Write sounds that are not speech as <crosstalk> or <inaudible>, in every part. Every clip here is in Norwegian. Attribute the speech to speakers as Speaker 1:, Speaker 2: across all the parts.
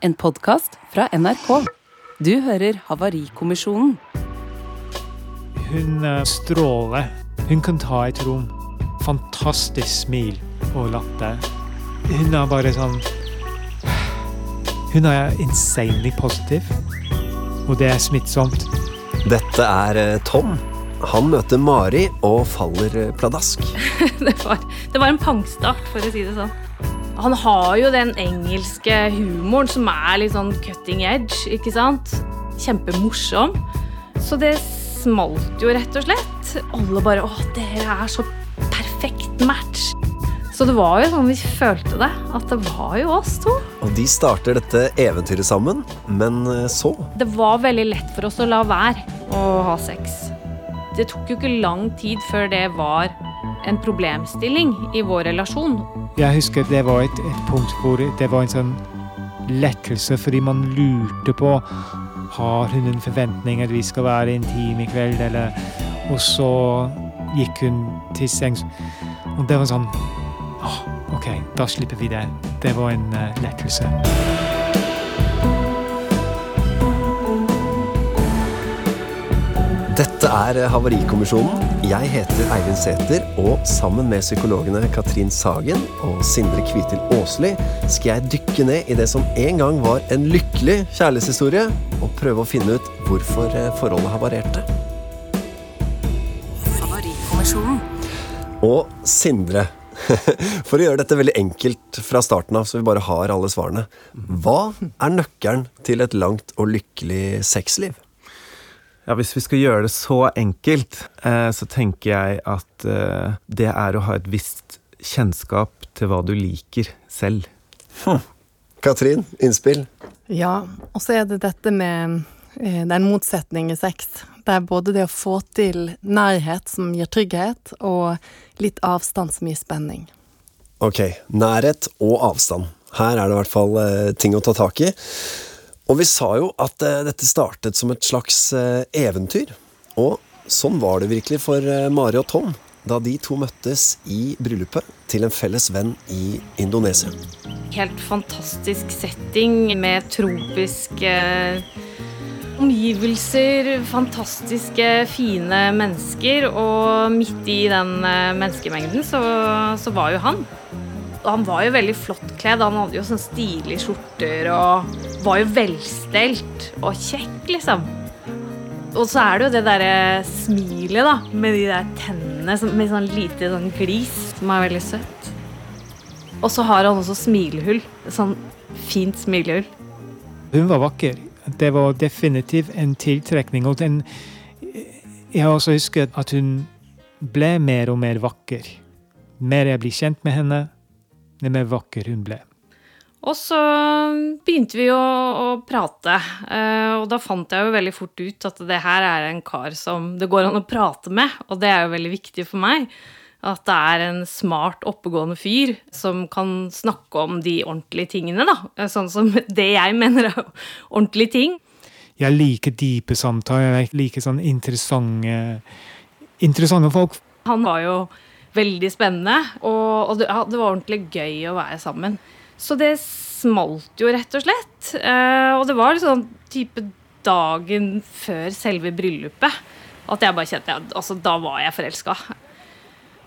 Speaker 1: en podkast fra NRK. Du hører Havarikommisjonen.
Speaker 2: Hun eh, stråler. Hun kan ta et rom. Fantastisk smil og latter. Hun er bare sånn Hun er insanely positiv. Og det er smittsomt.
Speaker 3: Dette er eh, Tom. Han møter Mari og faller eh, pladask. <laughs>
Speaker 4: det, var, det var en pangstart, for å si det sånn. Han har jo den engelske humoren som er litt sånn cutting edge, ikke sant? Kjempemorsom. Så det smalt jo, rett og slett. Alle bare Å, dere er så perfekt match. Så det var jo sånn vi følte det. At det var jo oss to.
Speaker 3: Og de starter dette eventyret sammen, men eh, så
Speaker 4: Det var veldig lett for oss å la være å ha sex. Det tok jo ikke lang tid før det var en problemstilling i vår relasjon.
Speaker 2: Jeg husker det var et, et punkt hvor det var en sånn lettelse, fordi man lurte på har hun en forventning at vi skal være intime i kveld, eller Og så gikk hun til sengs, og det var sånn åh, OK, da slipper vi det. Det var en uh, lettelse.
Speaker 3: Dette er Havarikommisjonen. Jeg heter Eivind Sæther, og sammen med psykologene Katrin Sagen og Sindre Kvitil Aasli skal jeg dykke ned i det som en gang var en lykkelig kjærlighetshistorie, og prøve å finne ut hvorfor eh, forholdet havarerte.
Speaker 1: Havarikommisjonen.
Speaker 3: Og Sindre, <laughs> for å gjøre dette veldig enkelt fra starten av, så vi bare har alle svarene. Hva er nøkkelen til et langt og lykkelig sexliv?
Speaker 5: Ja, Hvis vi skal gjøre det så enkelt, eh, så tenker jeg at eh, det er å ha et visst kjennskap til hva du liker selv.
Speaker 3: Katrin, innspill?
Speaker 6: Ja, og så er det dette med eh, Det er en motsetning i sex. Det er både det å få til nærhet som gir trygghet, og litt avstand som gir spenning.
Speaker 3: Ok, nærhet og avstand. Her er det i hvert fall ting å ta tak i. Og vi sa jo at eh, dette startet som et slags eh, eventyr. Og sånn var det virkelig for eh, Mari og Tom da de to møttes i bryllupet til en felles venn i Indonesia.
Speaker 4: Helt fantastisk setting med tropiske omgivelser, fantastiske, fine mennesker. Og midt i den menneskemengden så, så var jo han. Han var jo veldig flott kledd. Han hadde jo sånne stilige skjorter og var jo velstelt og kjekk, liksom. Og så er det jo det derre smilet, da, med de der tennene med sånn lite sånn glis, som er veldig søtt. Og så har han også smilehull. Sånn fint smilehull.
Speaker 2: Hun var vakker. Det var definitivt en tiltrekning. Og den, jeg har også husket at hun ble mer og mer vakker. Mer jeg blir kjent med henne, mer vakker hun ble.
Speaker 4: Og så begynte vi å, å prate, eh, og da fant jeg jo veldig fort ut at det her er en kar som det går an å prate med, og det er jo veldig viktig for meg. At det er en smart, oppegående fyr som kan snakke om de ordentlige tingene, da. Sånn som <laughs> det jeg mener er <laughs> ordentlige ting.
Speaker 2: Jeg liker dype samtaler. Jeg liker sånn interessante, interessante folk.
Speaker 4: Han var jo veldig spennende, og, og det, ja, det var ordentlig gøy å være sammen. Så det smalt jo, rett og slett. Eh, og det var liksom type dagen før selve bryllupet at jeg bare kjente at altså, Da var jeg forelska.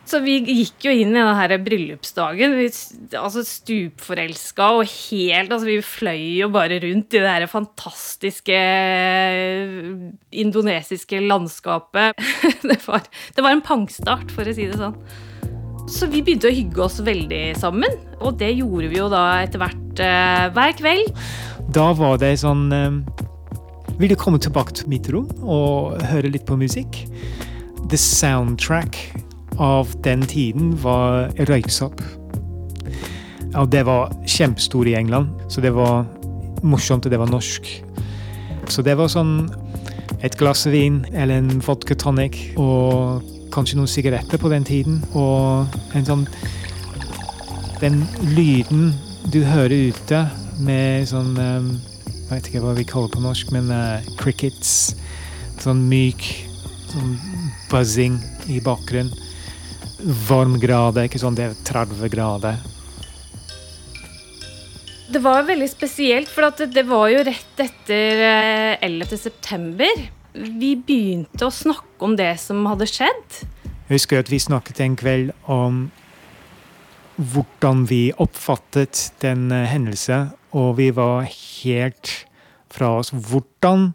Speaker 4: Så vi gikk jo inn i den her bryllupsdagen. Vi, altså Stupforelska og helt altså Vi fløy jo bare rundt i det her fantastiske indonesiske landskapet. <laughs> Det var, det var en pangstart, for å si det sånn. Så vi begynte å hygge oss veldig sammen, og det gjorde vi jo da etter hvert eh, hver kveld.
Speaker 2: Da var det sånn eh, Vil du komme tilbake til mitt rom og høre litt på musikk? The soundtrack av den tiden var Røyksopp. Og det var kjempestor i England, så det var morsomt, og det var norsk. Så det var sånn et glass vin eller en vodka tonic og kanskje noen sigaretter på den tiden. Og en sånn Den lyden du hører ute med sånn um, Jeg vet ikke hva vi kaller på norsk, men uh, crickets. Sånn myk sånn buzzing i bakgrunnen. Varmgrader, ikke sånn det er 30 grader.
Speaker 4: Det var veldig spesielt, for at det var jo rett etter eh, 11. september. Vi begynte å snakke om det som hadde skjedd.
Speaker 2: Jeg husker at vi snakket en kveld om hvordan vi oppfattet den hendelsen, og vi var helt fra oss. Hvordan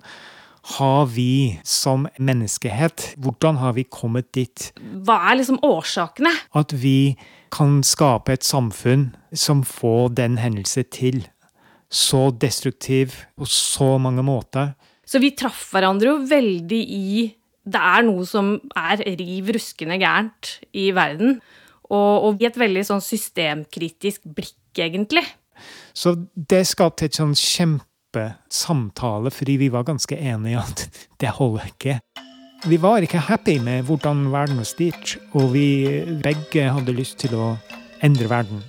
Speaker 2: har vi som menneskehet, hvordan har vi kommet dit
Speaker 4: Hva er liksom årsakene?
Speaker 2: at vi kan skape et samfunn som får den hendelse til? Så destruktiv på så mange måter.
Speaker 4: Så vi traff hverandre jo veldig i Det er noe som er riv ruskende gærent i verden. Og, og i et veldig sånn systemkritisk blikk, egentlig.
Speaker 2: Så det skapte et sånn kjempesamtale, fordi vi var ganske enige i at <laughs> det holder ikke. Vi var ikke happy med hvordan verden var styrt, og vi begge hadde lyst til å endre verden.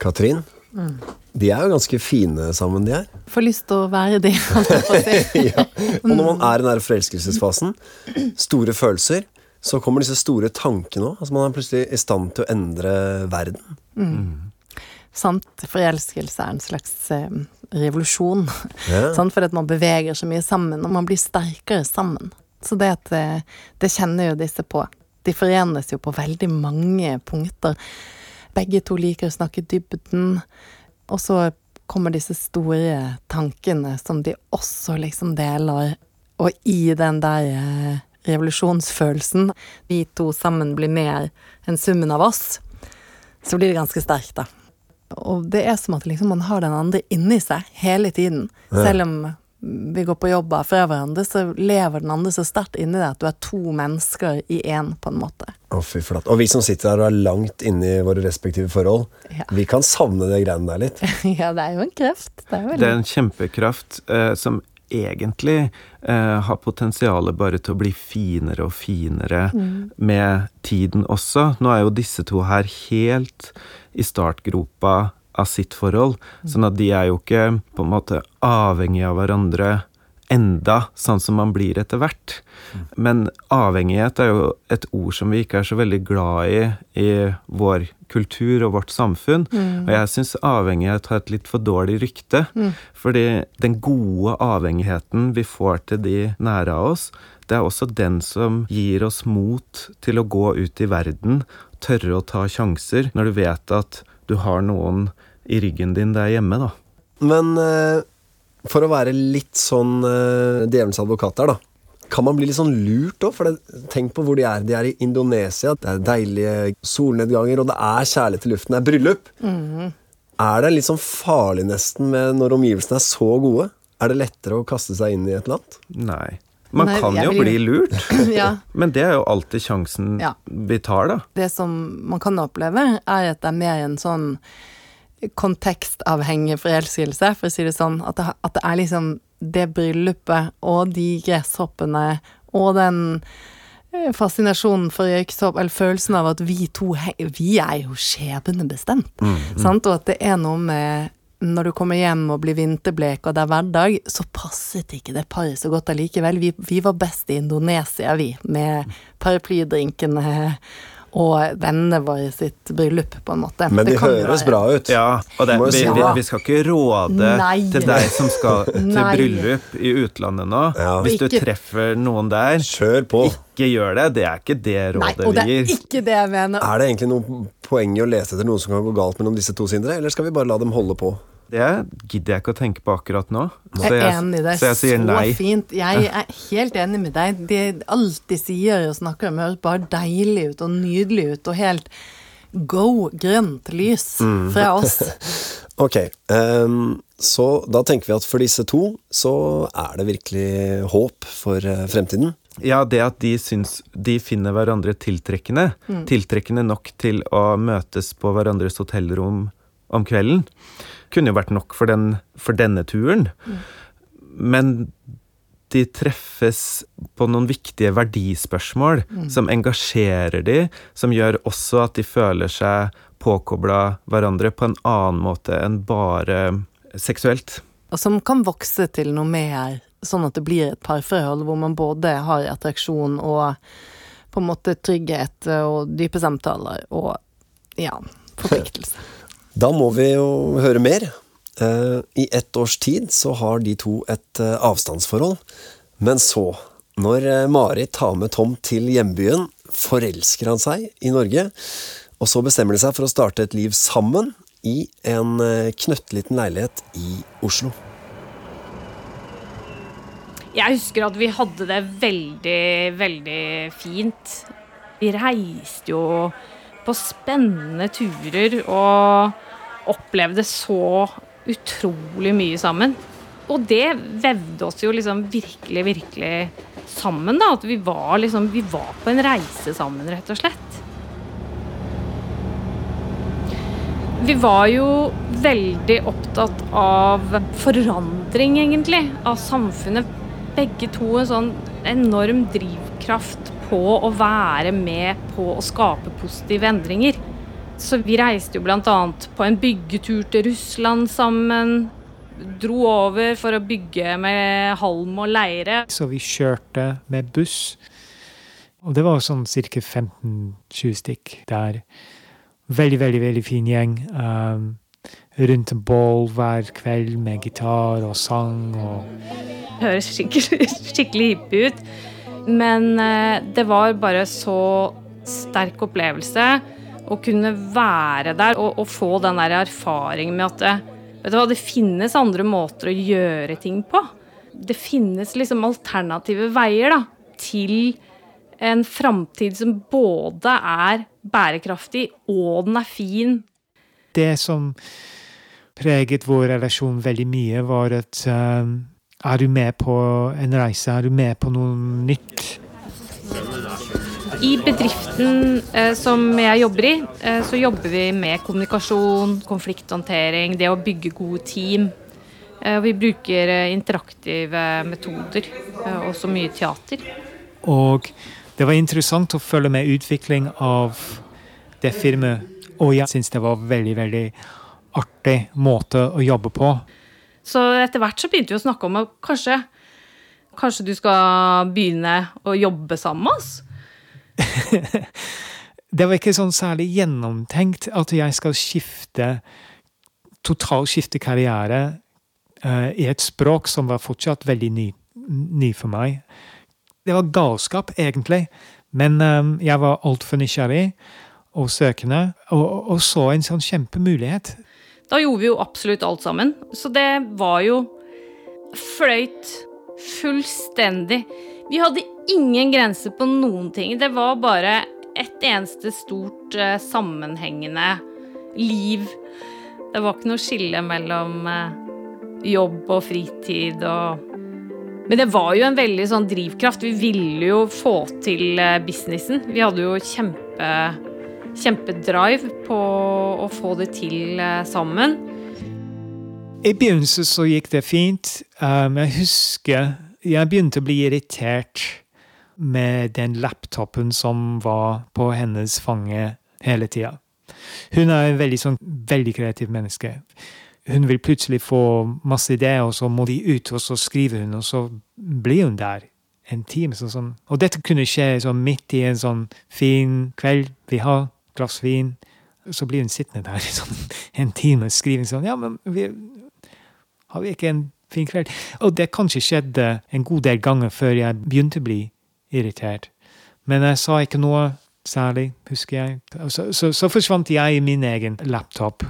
Speaker 3: Katrin, de er jo ganske fine sammen, de her.
Speaker 6: Får lyst til å være de, <laughs> holdt jeg på å si. <laughs>
Speaker 3: ja. Og når man er i den der forelskelsesfasen, store følelser, så kommer disse store tankene òg. Altså man er plutselig i stand til å endre verden.
Speaker 6: Sant? Forelskelse er en slags eh, revolusjon.
Speaker 3: Ja. <laughs>
Speaker 6: Sånn, Fordi at man beveger så mye sammen, og man blir sterkere sammen. Så det, at, eh, det kjenner jo disse på. De forenes jo på veldig mange punkter. Begge to liker å snakke dybden. Og så kommer disse store tankene som de også liksom deler. Og i den der eh, revolusjonsfølelsen, vi to sammen blir mer enn summen av oss, så blir det ganske sterkt, da. Og det er som at liksom man har den andre inni seg hele tiden. Selv om vi går på jobb fra hverandre, så lever den andre så sterkt inni deg at du er to mennesker i én, på en måte.
Speaker 3: Å, fy flate. Og vi som sitter her og er langt inne i våre respektive forhold,
Speaker 6: Ja.
Speaker 3: vi kan savne de greiene der litt. <laughs>
Speaker 6: ja, det er jo en kreft. Det er
Speaker 5: Det er en kjempekraft eh, som egentlig eh, har potensialet bare til å bli finere og finere med tiden også. Nå er jo disse to her helt i startgropa av sitt forhold, sånn at de er jo ikke på en måte avhengig av hverandre enda, sånn som man blir etter hvert. Men avhengighet er jo et ord som vi ikke er så veldig glad i i vår kultur og vårt samfunn. Og jeg syns avhengighet har et litt for dårlig rykte. Fordi den gode avhengigheten vi får til de nære av oss, det er også den som gir oss mot til å gå ut i verden, tørre å ta sjanser, når du vet at du har noen i ryggen din der hjemme, da.
Speaker 3: Men eh, for å være litt sånn uh, djevelens advokat der, da. Kan man bli litt sånn lurt òg? For det, tenk på hvor de er. De er i Indonesia. Det er deilige solnedganger, og det er kjærlighet i luften. Det er bryllup. Er det litt sånn farlig nesten med når omgivelsene er så gode? Er det lettere å kaste seg inn i et eller annet?
Speaker 5: Nei. Man
Speaker 6: Nei,
Speaker 5: kan jo
Speaker 6: vil-
Speaker 5: bli lurt, <clears throat>
Speaker 6: Ja.
Speaker 5: men det er jo alltid sjansen
Speaker 6: Ja.
Speaker 5: vi tar, da.
Speaker 6: Det som man kan oppleve, er at det er mer en sånn kontekstavhengig forelskelse, for å si det sånn. At det, at det er liksom det bryllupet og de gresshoppene og den eh, fascinasjonen for røyksopp, eller følelsen av at vi to Vi er jo skjebnebestemt. Sant? Og at det er noe med når du kommer hjem og blir vinterblek og det er hverdag, så passet ikke det paret så godt allikevel. Vi, vi var best i Indonesia, vi, med paraplydrinkene og vennene våre sitt bryllup, på en måte.
Speaker 3: Men
Speaker 6: Det
Speaker 3: de høres bra ut.
Speaker 5: Ja, og det, vi, vi, vi skal ikke råde
Speaker 6: Nei.
Speaker 5: til deg som skal <laughs> til bryllup i utlandet nå.
Speaker 3: Ja.
Speaker 5: Hvis du treffer noen der,
Speaker 3: Kjør på.
Speaker 5: ikke gjør det. Det er ikke det
Speaker 6: Nei,
Speaker 5: rådet
Speaker 6: og det er ikke det jeg mener.
Speaker 3: Er det egentlig noe poeng i å lese etter noe som kan gå galt mellom disse to, Sindre? Eller skal vi bare la dem holde på?
Speaker 5: Det gidder jeg ikke å tenke på akkurat nå.
Speaker 6: Jeg er enig, det
Speaker 5: så jeg sier
Speaker 6: så fint. Jeg er helt enig med deg. Det alt de sier og snakker om, høres bare deilig ut og nydelig ut, og helt go grønt lys
Speaker 5: Mm.
Speaker 6: fra oss. <laughs>
Speaker 3: Ok, Um, så da tenker vi at for disse to så er det virkelig håp for eh, fremtiden.
Speaker 5: Ja, det at de syns de finner hverandre tiltrekkende, tiltrekkende nok til å møtes på hverandres hotellrom om kvelden, kunne jo vært nok for, den, for denne turen. Men de treffes på noen viktige verdispørsmål som engasjerer de, som gjør også at de føler seg påkobla hverandre på en annen måte enn bare seksuelt.
Speaker 6: Og som kan vokse til noe mer, sånn at det blir et parforhold hvor man både har attraksjon og på en måte trygghet og dype samtaler og ja, forpliktelse.
Speaker 3: Da må vi jo høre mer. Eh, I ett års tid så har de to et eh, avstandsforhold. Men så, når Mari Marit tar med Tom til hjembyen, forelsker han seg i Norge. Og så bestemmer de seg for å starte et liv sammen i en knøttliten leilighet i Oslo.
Speaker 4: Jeg husker at vi hadde det veldig, veldig fint. Vi reiste jo på spennende turer og opplevde så utrolig mye sammen. Og det vevde oss jo liksom virkelig, virkelig sammen, da. At vi var liksom Vi var på en reise sammen, rett og slett. Vi var jo veldig opptatt av forandring, egentlig, av samfunnet. Begge to en sånn enorm drivkraft på å være med på å skape positive endringer. Så vi reiste jo bl.a. på en byggetur til Russland sammen. Dro over for å bygge med halm og leire.
Speaker 2: Så vi kjørte med buss. Og det var sånn ca. 15-20 stykk der. Veldig, veldig veldig fin gjeng. Um, rundt en bål hver kveld med gitar og sang. og
Speaker 4: Høres skikkelig, skikkelig hippie ut. Men uh, det var bare så sterk opplevelse å kunne være der og, og få den der erfaringen med at det, vet du hva, det finnes andre måter å gjøre ting på. Det finnes liksom alternative veier da, til en framtid som både er bærekraftig og den er fin.
Speaker 2: Det som preget vår relasjon veldig mye, var at uh, er du med på en reise, er du med på noe nytt?
Speaker 4: I bedriften eh, som jeg jobber i, eh, så jobber vi med kommunikasjon, konflikthåndtering, det å bygge gode team. Eh, vi bruker eh, interaktive metoder, eh, og så mye teater.
Speaker 2: Og det var interessant å følge med utvikling av det firmaet. Og jeg syns det var veldig, veldig artig måte å jobbe på.
Speaker 4: Så etter hvert så begynte vi å snakke om at kanskje, kanskje du skal begynne å jobbe sammen med oss? <laughs>
Speaker 2: det var ikke sånn særlig gjennomtenkt at jeg skal skifte Totalt skifte karriere uh, i et språk som var fortsatt veldig ny, ny for meg. Det var galskap, egentlig, men um, jeg var altfor nysgjerrig og søkende, og, og så en sånn kjempemulighet.
Speaker 4: Da gjorde vi jo absolutt alt sammen, så det var jo fløyt fullstendig. Vi hadde ingen grenser på noen ting. Det var bare et eneste stort uh, sammenhengende liv. Det var ikke noe skille mellom uh, jobb og fritid og Men det var jo en veldig sånn drivkraft. Vi ville jo få til uh, businessen. Vi hadde jo kjempe kjempedrive på å få det til sammen.
Speaker 2: I begynnelsen så gikk det fint. Um, jeg husker jeg begynte å bli irritert med den laptopen som var på hennes fange hele tida. Hun er en veldig, sånn, veldig kreativ menneske. Hun vil plutselig få masse ideer, og så må de ut, og så skriver hun, og så blir hun der en time. Sånn, sånn. Og dette kunne skje sånn midt i en sånn fin kveld. Vi har glass vin. Så blir hun sittende der sånn <laughs> en time og skrive sånn Ja, men vi, har vi ikke en fin kveld? Og det kanskje skjedde en god del ganger før jeg begynte å bli irritert. Men jeg sa ikke noe særlig, husker jeg. Så, så, så forsvant jeg i min egen laptop.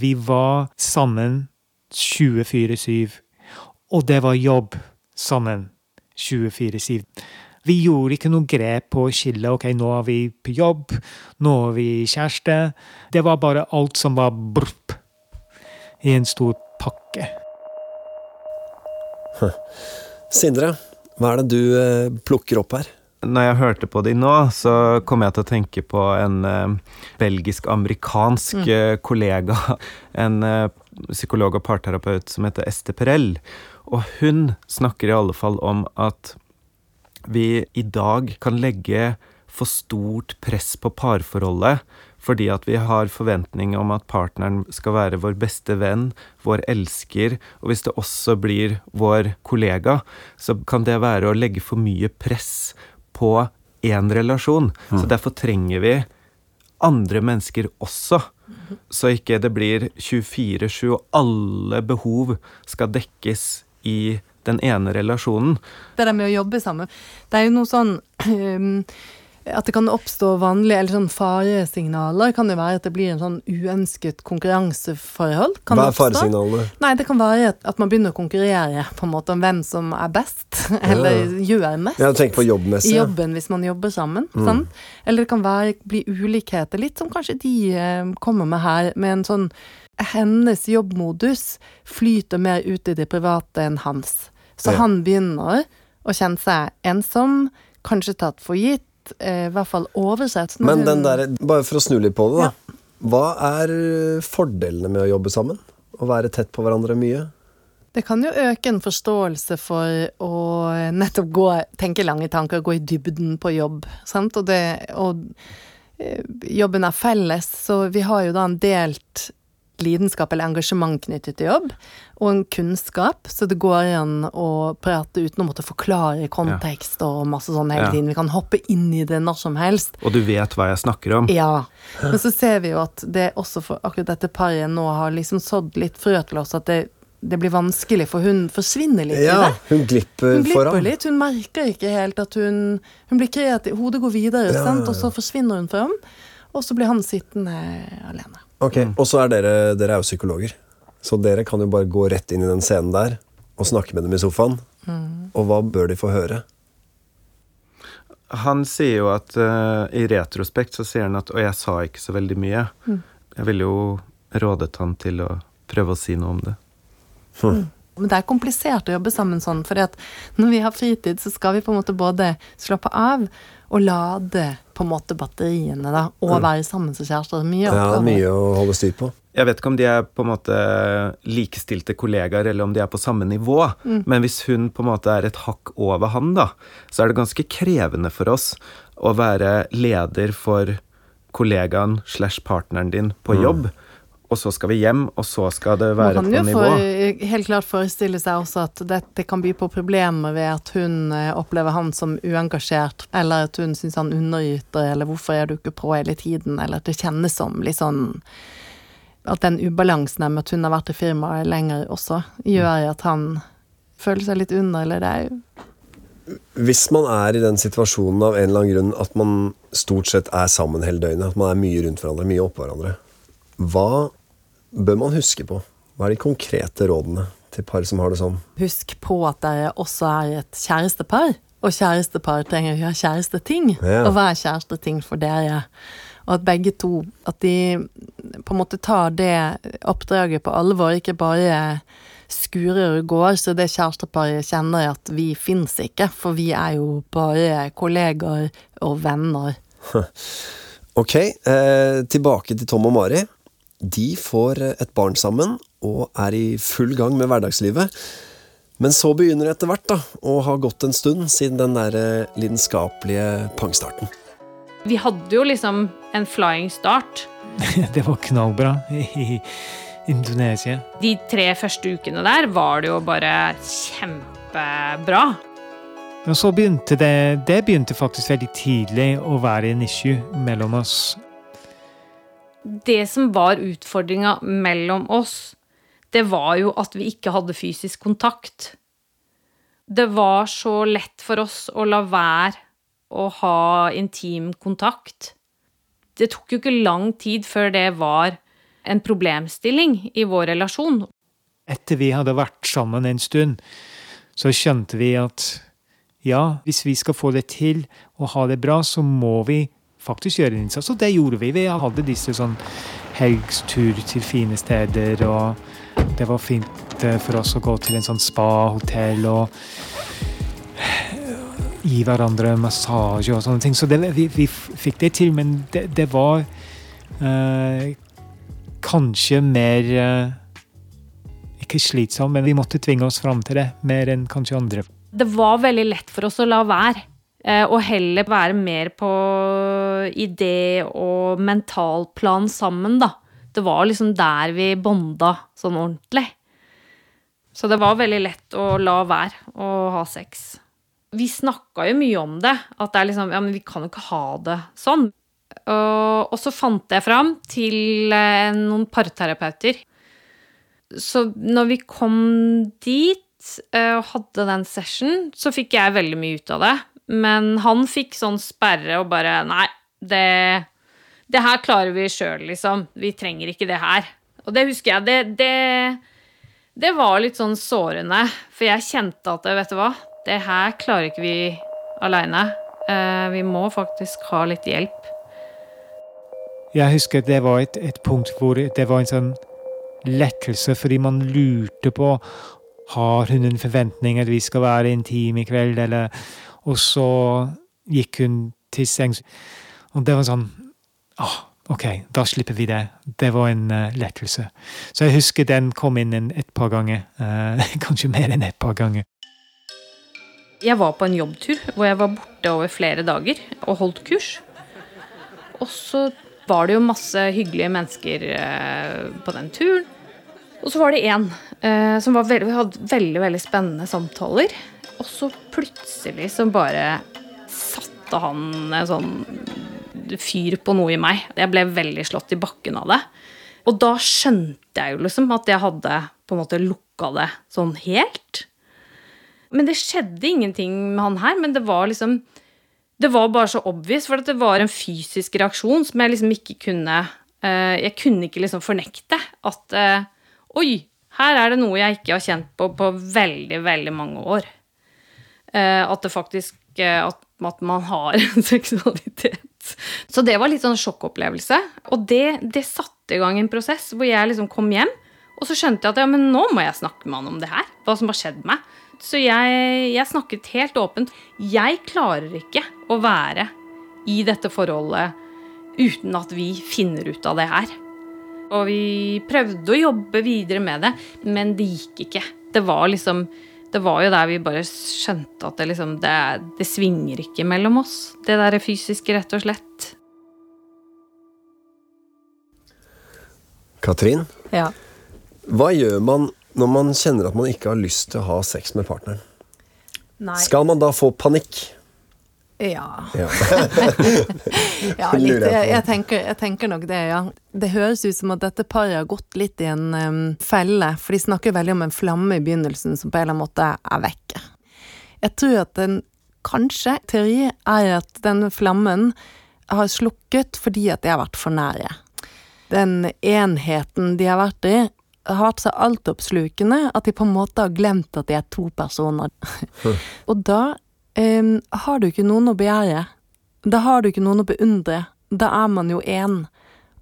Speaker 2: Vi var sammen 24-7, og det var jobb sammen 24-7. Vi gjorde ikke noe grep på å skille ok, nå er vi på jobb, nå er vi kjæreste. Det var bare alt som var brpp i en stor pakke.
Speaker 3: Sindre, hva er det du eh, plukker opp her?
Speaker 5: Når jeg hørte på de nå, så kom jeg til å tenke på en uh, belgisk-amerikansk mm. uh, kollega. En psykolog og parterapeut som heter Este Perel. Og hun snakker i alle fall om at vi i dag kan legge for stort press på parforholdet fordi at vi har forventning om at partneren skal være vår beste venn, vår elsker, og hvis det også blir vår kollega, så kan det være å legge for mye press på én relasjon. Mm. Så derfor trenger vi andre mennesker også. Så ikke det blir 24-7, og alle behov skal dekkes i den ene relasjonen.
Speaker 6: Det der med å jobbe sammen, det er jo noe sånn <clears throat> um, at det kan oppstå vanlige eller sånn faresignaler. Kan det være at det blir en sånn uønsket konkurranseforhold? Kan
Speaker 3: Hva er faresignalene?
Speaker 6: Nei, det kan være at- man begynner å konkurrere på en måte om hvem som er best, <laughs> eller gjør mest.
Speaker 3: Ja, tenk på jobbmessig.
Speaker 6: I
Speaker 3: ja.
Speaker 6: jobben hvis man jobber sammen. Sant? Eller det kan være, bli ulikheter, litt som kanskje de eh, kommer med her, med en sånn Hennes jobbmodus flyter mer ut i det private enn hans. Så
Speaker 3: Ja.
Speaker 6: han begynner å kjenne seg ensom, kanskje tatt for gitt, eh, i hvert fall oversett.
Speaker 3: Men den der, bare for å snu litt på det, da. Hva er fordelene med å jobbe sammen? Å være tett på hverandre mye?
Speaker 6: Det kan jo øke en forståelse for å nettopp gå, tenke lange tanker, gå i dybden på jobb. Sant? Og, det, og eh, jobben er felles, så vi har jo da en delt lidenskap eller engasjement knyttet til jobb, og en kunnskap, så det går an å prate uten å måtte forklare kontekst og masse sånn hele
Speaker 5: Ja.
Speaker 6: tiden. Vi kan hoppe inn i det når som helst.
Speaker 5: Og du vet hva jeg snakker om.
Speaker 6: Ja. Men så ser vi jo at det også for akkurat dette paret nå har liksom sådd litt frø til oss, at det, det blir vanskelig, for hun forsvinner litt i
Speaker 3: Ja,
Speaker 6: det.
Speaker 3: hun glipper
Speaker 6: Hun glipper
Speaker 3: foran.
Speaker 6: litt, hun merker ikke helt at hun Hun blir kreativ, hodet går videre,
Speaker 3: Ja,
Speaker 6: sant?
Speaker 3: ja,
Speaker 6: og så forsvinner hun fram. Og så blir han sittende alene.
Speaker 3: Ok, Og så er dere, dere er jo psykologer, så dere kan jo bare gå rett inn i den scenen der og snakke med dem i sofaen. Og hva bør de få høre?
Speaker 5: Han sier jo at uh, i retrospekt så sier han at Og jeg sa ikke så veldig mye. Jeg ville jo rådet han til å prøve å si noe om det.
Speaker 6: Men det er komplisert å jobbe sammen sånn, for når vi har fritid, så skal vi på en måte både slappe av og lade på en måte batteriene, da, og være sammen som kjærester. Mye
Speaker 3: Ja, det er mye å holde styr på.
Speaker 5: Jeg vet ikke om de er på en måte likestilte kollegaer, eller om de er på samme nivå. Men hvis hun på en måte er et hakk over han, da, så er det ganske krevende for oss å være leder for kollegaen slash partneren din på jobb. Og så skal vi hjem, og så skal det
Speaker 6: Man
Speaker 5: være
Speaker 6: kan
Speaker 5: på
Speaker 6: jo for, helt klart forestille seg også at dette kan by på problemer ved at hun eh, opplever han som uengasjert, eller at hun syns han underyter, eller hvorfor er du ikke på hele tiden, eller at det kjennes som litt sånn At den ubalansen med at hun har vært i firmaet lenger også, gjør at han føler seg litt under, eller det er jo
Speaker 3: Hvis man er i den situasjonen av en eller annen grunn at man stort sett er sammen hele døgnet, at man er mye rundt hverandre, mye oppå hverandre, hva bør man huske på? Hva er de konkrete rådene til par som har det sånn?
Speaker 6: Husk på at dere også er et kjærestepar. Og kjærestepar trenger å gjøre kjæresteting.
Speaker 3: Ja.
Speaker 6: Og hva er kjæresteting for dere? Og at begge to At de på en måte tar det oppdraget på alvor, ikke bare skurer og går, så det kjæresteparet kjenner at vi fins ikke, for vi er jo bare kollegaer og venner. <laughs>
Speaker 3: Ok, eh, tilbake til Tom og Mari. De får et barn sammen og er i full gang med hverdagslivet. Men så begynner det etter hvert da, å ha gått en stund siden den der eh, lidenskapelige pangstarten.
Speaker 4: Vi hadde jo liksom en flying start. <laughs>
Speaker 2: Det var knallbra i Indonesia.
Speaker 4: De tre første ukene der var det jo bare kjempebra.
Speaker 2: Men så begynte det Det begynte faktisk veldig tidlig å være en issue mellom oss.
Speaker 4: Det som var utfordringa mellom oss, det var jo at vi ikke hadde fysisk kontakt. Det var så lett for oss å la være å ha intim kontakt. Det tok jo ikke lang tid før det var en problemstilling i vår relasjon.
Speaker 2: Etter vi hadde vært sammen en stund, så skjønte vi at ja, hvis vi skal få det til og ha det bra, så må vi faktisk gjøre en innsats. Og det gjorde vi. Vi hadde disse sånn helgstur til fine steder, og det var fint eh, for oss å gå til en sånn spa-hotell og gi hverandre massasje og sånne ting. Så det, vi, vi fikk det til, men det, det var eh, kanskje mer eh, Ikke slitsomt, men vi måtte tvinge oss fram til det mer enn kanskje andre.
Speaker 4: Det var veldig lett for oss å la være. Eh, Og heller være mer på idé- og mentalplan sammen, da. Det var liksom der vi bonda sånn ordentlig. Så det var veldig lett å la være å ha sex. Vi snakka jo mye om det. At det er liksom Ja, men vi kan jo ikke ha det sånn. Og, og så fant jeg fram til eh, noen parterapeuter. Så når vi kom dit eh, og hadde den session, så fikk jeg veldig mye ut av det. Men han fikk sånn sperre og bare Nei, det, det her klarer vi sjøl, liksom. Vi trenger ikke det her. Og det husker jeg. Det, det, det var litt sånn sårende, for jeg kjente at vet du hva, det her klarer ikke vi aleine. Eh, vi må faktisk ha litt hjelp.
Speaker 2: Jeg husker det var et, et punkt hvor det var en sånn lettelse, fordi man lurte på har hun en forventning at vi skal være intime i kveld, eller Og så gikk hun til sengs, og det var sånn ah, OK, da slipper vi det. Det var en uh, lettelse. Så jeg husker den kom inn en, et par ganger. Uh, <laughs> kanskje mer enn et par ganger.
Speaker 4: Jeg var på en jobbtur hvor jeg var borte over flere dager og holdt kurs. Og så var det jo masse hyggelige mennesker uh, på den turen. Og så var det én som var veldig, hadde veldig, veldig spennende samtaler. Og så plutselig så bare satte han en sånn fyr på noe i meg. Jeg ble veldig slått i bakken av det. Og da skjønte jeg jo liksom at jeg hadde på en måte lukka det sånn helt. Men det skjedde ingenting med han her. Men det var liksom Det var bare så obvious, for det var en fysisk reaksjon som jeg liksom ikke kunne uh, Jeg kunne ikke liksom fornekte at uh, Oi, her er det noe jeg ikke har kjent på på veldig, veldig mange år. Uh, at det faktisk at, at man har <laughs> en seksualitet. Så det var litt sånn sjokkopplevelse. Og det, det satte i gang en prosess hvor jeg liksom kom hjem, og så skjønte jeg at ja, men nå må jeg snakke med han om det her. Hva som har skjedd meg. Så jeg, jeg snakket helt åpent. Jeg klarer ikke å være i dette forholdet uten at vi finner ut av det her. Og vi prøvde å jobbe videre med det, men det gikk ikke. Det var liksom det var jo der vi bare skjønte at det liksom Det, det svinger ikke mellom oss, det der fysiske, rett og slett.
Speaker 3: Katrin,
Speaker 6: Ja.
Speaker 3: hva gjør man når man kjenner at man ikke har lyst til å ha sex med partneren?
Speaker 6: Nei.
Speaker 3: Skal man da få panikk?
Speaker 6: Ja.
Speaker 3: Ja. <laughs>
Speaker 6: Ja, litt,
Speaker 3: jeg
Speaker 6: jeg, tenker, jeg tenker nok det, ja. Det høres ut som at dette paret har gått litt i en um, felle, for de snakker veldig om en flamme i begynnelsen som på en eller annen måte er vekke. Jeg tror at den kanskje teori er at den flammen har slukket fordi at de har vært for nære. Den enheten de har vært i, har vært så altoppslukende at de på en måte har glemt at de er to personer. Og da em, har du ikke noen å begjære. Da har du ikke noen å beundre. Da er man jo én.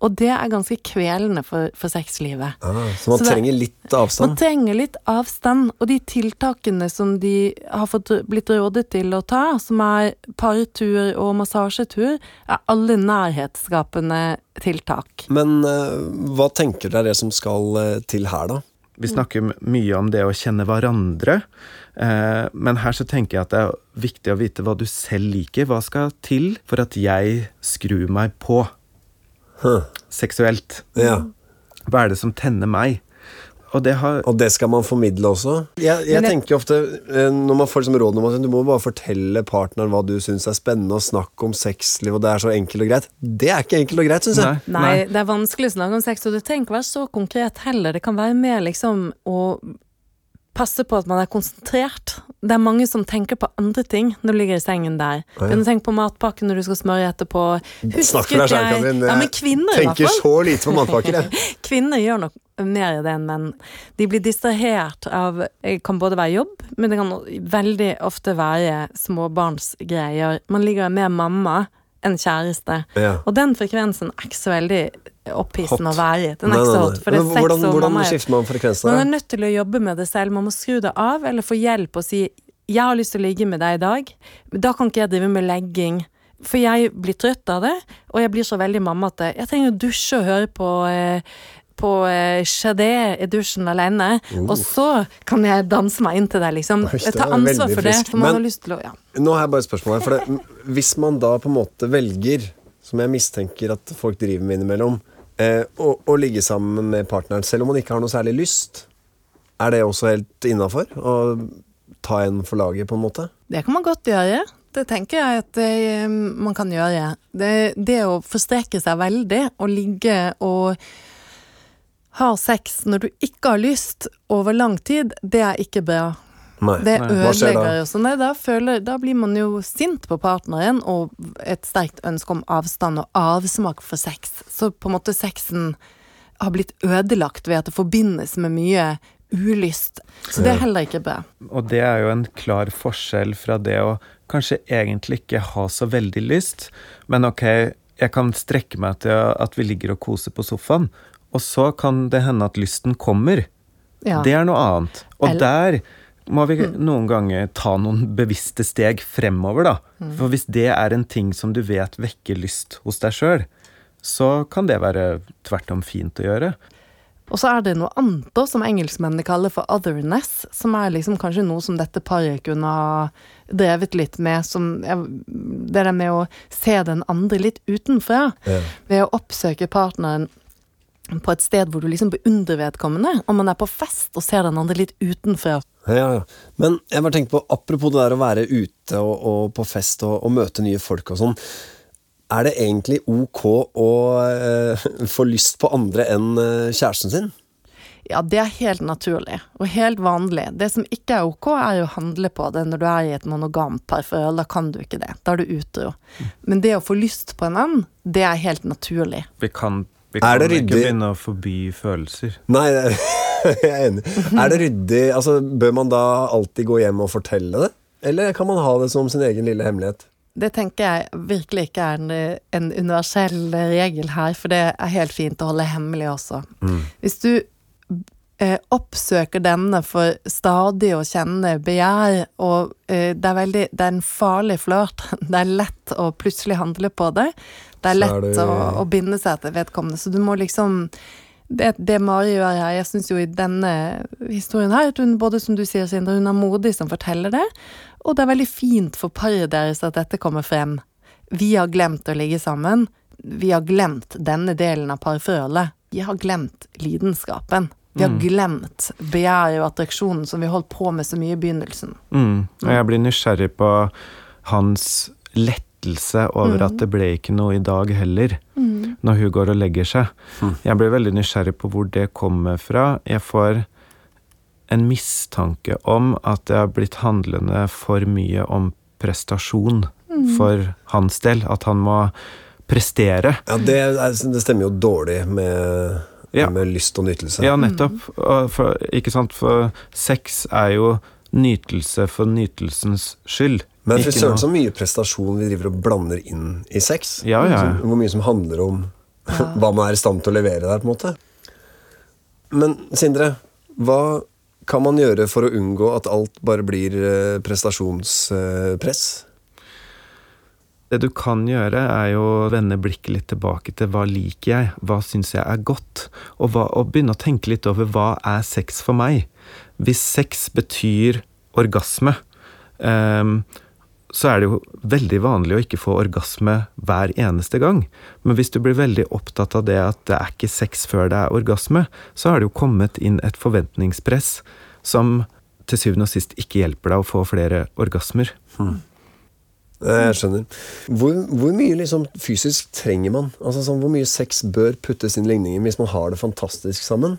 Speaker 6: Og det er ganske kvelende for, for sexlivet.
Speaker 3: Ah, så man
Speaker 6: Så det-
Speaker 3: trenger litt
Speaker 6: Man trenger litt avstand, og de tiltakene som de har fått, blitt rådet til å ta, som er partur og massasjetur, er alle nærhetsskapende tiltak.
Speaker 3: Men eh, hva tenker dere som skal eh, til her, da?
Speaker 5: Vi snakker mye om det å kjenne hverandre, eh, men her så tenker jeg at det er viktig å vite hva du selv liker. Hva skal til for at jeg skrur meg på
Speaker 3: Huh.
Speaker 5: seksuelt?
Speaker 3: Ja.
Speaker 5: Hva er det som tenner meg? Og det har
Speaker 3: Og det skal man formidle også? Jeg, jeg tenker ofte, eh, når man får liksom råd om at du må bare fortelle partneren hva du syns er spennende, og snakke om sexliv, og det er så enkelt og greit. Det er ikke enkelt og greit, syns jeg.
Speaker 6: Nei, det er vanskelig å snakke om sex, og du trenger ikke være så konkret heller. Det kan være mer liksom å passe på at man er konsentrert. Det er mange som tenker på andre ting når du ligger i sengen der.
Speaker 3: ja.
Speaker 6: Begynn å tenke på matpakken når du skal smøre etterpå.
Speaker 3: Snakk for deg
Speaker 6: jeg-
Speaker 3: Katrin.
Speaker 6: Ja, men
Speaker 3: Jeg
Speaker 6: kvinner i hvert
Speaker 3: tenker
Speaker 6: fall.
Speaker 3: så lite på matpakker, jeg. <laughs>
Speaker 6: Kvinner gjør nok mer i det enn menn. De blir distrahert av Det kan både være jobb, men det kan veldig ofte være småbarnsgreier. Man ligger med mamma enn kjæreste.
Speaker 3: Ja.
Speaker 6: Og den frekvensen er ikke så veldig opphissende å være i. Den er ikke så hot,
Speaker 3: Men hvordan, hvordan
Speaker 6: er
Speaker 3: skifter man frekvensen?
Speaker 6: Man er nødt til å jobbe med det selv. Man må skru det av, eller få hjelp og si 'jeg har lyst til å ligge med deg i dag'. Da kan ikke jeg drive med legging. For jeg blir trøtt av det, og jeg blir så veldig mammete. Jeg trenger å dusje og høre på eh, på eh, Sade i dusjen alene, og så kan jeg danse meg inn til deg, liksom.
Speaker 3: Oi, det
Speaker 6: Ta ansvar for det, for man
Speaker 3: Men-
Speaker 6: har lyst til å ja.
Speaker 3: Nå har jeg bare et spørsmål her. Det, hvis man da på en måte velger, som jeg mistenker at folk driver med innimellom, eh, å, å ligge sammen med partneren selv om man ikke har noe særlig lyst, er det også helt innafor? Å ta en for laget, på en måte?
Speaker 6: Det kan man godt gjøre. det tenker jeg at det, man kan gjøre. Det, det å forstreke seg veldig og ligge og ha sex når du ikke har lyst over lang tid, det er ikke bra.
Speaker 3: Nei.
Speaker 6: Det ødelegger jo sånn. Da, føler, da blir man jo sint på partneren og et sterkt ønske om avstand og avsmak for sex. Så på en måte sexen har blitt ødelagt ved at det forbindes med mye ulyst. Så det er heller ikke bra.
Speaker 5: Og det er jo en klar forskjell fra det å kanskje egentlig ikke ha så veldig lyst, men ok, jeg kan strekke meg til at vi ligger og koser på sofaen, og så kan det hende at lysten kommer.
Speaker 6: Ja.
Speaker 5: Det er noe annet. Og
Speaker 6: Eller-
Speaker 5: der må vi noen ganger ta noen bevisste steg fremover, da. For hvis det er en ting som du vet vekker lyst hos deg sjøl, så kan det være tvert om fint å gjøre.
Speaker 6: Og så er det noe annet da, som engelskmennene kaller for otherness, som er liksom kanskje noe som dette paret kunne ha drevet litt med, som det der med å se den andre litt utenfra.
Speaker 3: Ja.
Speaker 6: Ved å oppsøke partneren på et sted hvor du liksom beundrer vedkommende. Om man er på fest og ser den andre litt utenfra.
Speaker 3: Ja, ja. Men jeg bare tenkte på, apropos det der å være ute og, og på fest og, og møte nye folk og sånn. Er det egentlig ok å eh, <laughs> få lyst på andre enn eh, kjæresten sin?
Speaker 6: Ja, det er helt naturlig og helt vanlig. Det som ikke er ok, er å handle på det når du er i et monogamt parforhold. Da kan du ikke det. Da er du utro. Men det å få lyst på en annen, det er helt naturlig.
Speaker 5: Vi kan, vi
Speaker 3: Er
Speaker 5: kan
Speaker 3: det
Speaker 5: ikke begynne å forby følelser.
Speaker 3: Nei, <laughs> jeg er enig. Er det ryddig? Altså, Bør man da alltid gå hjem og fortelle det? Eller kan man ha det som sin egen lille hemmelighet?
Speaker 6: Det tenker jeg virkelig ikke er en, en universell regel her, for det er helt fint å holde hemmelig også. Hvis du eh, oppsøker denne for stadig å kjenne begjær, og eh, det er veldig Det er en farlig flørt. <laughs> Det er lett å plutselig handle på det. Det er lett
Speaker 3: er det-
Speaker 6: å, å binde seg til vedkommende, så du må liksom det, det Mari gjør her, jeg syns jo i denne historien her, at hun både som du sier, Sindre, hun er modig som forteller det, og det er veldig fint for paret deres at dette kommer frem. Vi har glemt å ligge sammen. Vi har glemt denne delen av parforholdet. Vi har glemt lidenskapen. Vi har glemt begjæret og attraksjonen som vi holdt på med så mye i begynnelsen.
Speaker 5: Mm. Og jeg blir nysgjerrig på hans lettelse over at det ble ikke noe i dag heller, når hun går og legger seg. Jeg blir veldig nysgjerrig på hvor det kommer fra. Jeg får en mistanke om at det har blitt handlende for mye om prestasjon for hans del. At han må prestere.
Speaker 3: Ja, Det, er, det stemmer jo dårlig med,
Speaker 5: Ja.
Speaker 3: med lyst og nytelse.
Speaker 5: Ja, nettopp. Og For, ikke sant? For sex er jo nytelse for nytelsens skyld.
Speaker 3: Men fy søren så mye prestasjon vi driver og blander inn i sex.
Speaker 5: Ja, ja.
Speaker 3: Så, hvor mye som handler om <laughs> hva man er i stand til å levere der, på en måte. Men Sindre, hva kan man gjøre for å unngå at alt bare blir eh, prestasjonspress?
Speaker 5: Det du kan gjøre, er jo å vende blikket litt tilbake til hva liker jeg, hva syns jeg er godt, og, hva, og begynne å tenke litt over hva er sex for meg. Hvis sex betyr orgasme, ehm, så er det jo veldig vanlig å ikke få orgasme hver eneste gang. Men hvis du blir veldig opptatt av det at det er ikke sex før det er orgasme, så har det jo kommet inn et forventningspress som til syvende og sist ikke hjelper deg å få flere orgasmer.
Speaker 3: Hmm. Jeg skjønner. Hvor, hvor mye liksom fysisk trenger man? Altså sånn, Hvor mye sex bør puttes inn i ligningen hvis man har det fantastisk sammen?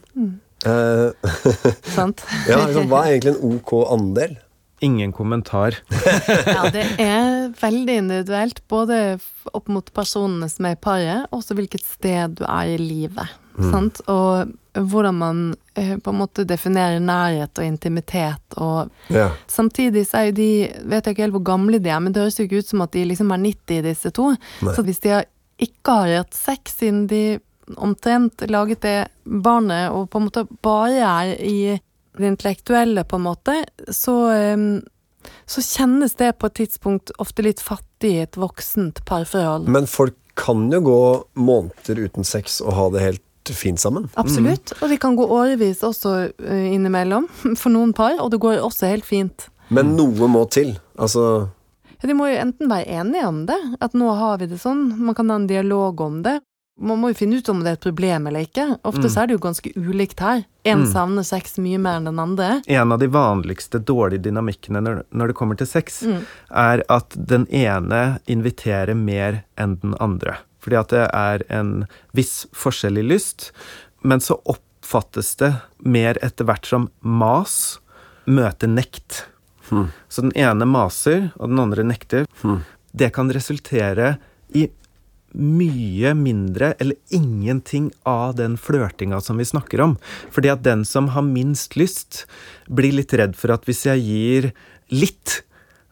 Speaker 3: Eh, <laughs>
Speaker 6: Sant?
Speaker 3: ja, liksom, hva er egentlig en ok andel?
Speaker 5: Ingen kommentar. <laughs>
Speaker 6: Ja, det er veldig individuelt, både opp mot personene som er i paret, og også hvilket sted du er i livet. Sant? Og hvordan man eh, på en måte definerer nærhet og intimitet. Og
Speaker 3: Ja.
Speaker 6: samtidig så er jo de Vet jeg ikke helt hvor gamle de er, men det høres jo ikke ut som at de liksom er 90, disse to.
Speaker 3: Nei.
Speaker 6: Så hvis de har, ikke har hatt sex siden de omtrent laget det barnet, og på en måte bare er i det intellektuelle, på en måte, så så kjennes det på et tidspunkt ofte litt fattig i et voksent parforhold.
Speaker 3: Men folk kan jo gå måneder uten sex og ha det helt fint sammen.
Speaker 6: Absolutt. Og de kan gå årevis også eh, innimellom, <laughs> for noen par, og det går også helt fint.
Speaker 3: Men noe må til. Altså
Speaker 6: Ja, de må jo enten være enige om det, at nå har vi det sånn, man kan ha en dialog om det. Man må jo finne ut om det er et problem eller ikke. Ofte
Speaker 5: Mm.
Speaker 6: så er det jo ganske ulikt her. En
Speaker 5: Mm.
Speaker 6: savner sex mye mer enn den andre.
Speaker 5: En av de vanligste dårlige dynamikkene når, når det kommer til sex,
Speaker 6: Mm.
Speaker 5: er at den ene inviterer mer enn den andre. Fordi at det er en viss forskjell i lyst, men så oppfattes det mer etter hvert som mas møter nekt. Så den ene maser, og den andre nekter. Det kan resultere i mye mindre eller ingenting av den flørtinga som vi snakker om. Fordi at den som har minst lyst, blir litt redd for at hvis jeg gir litt,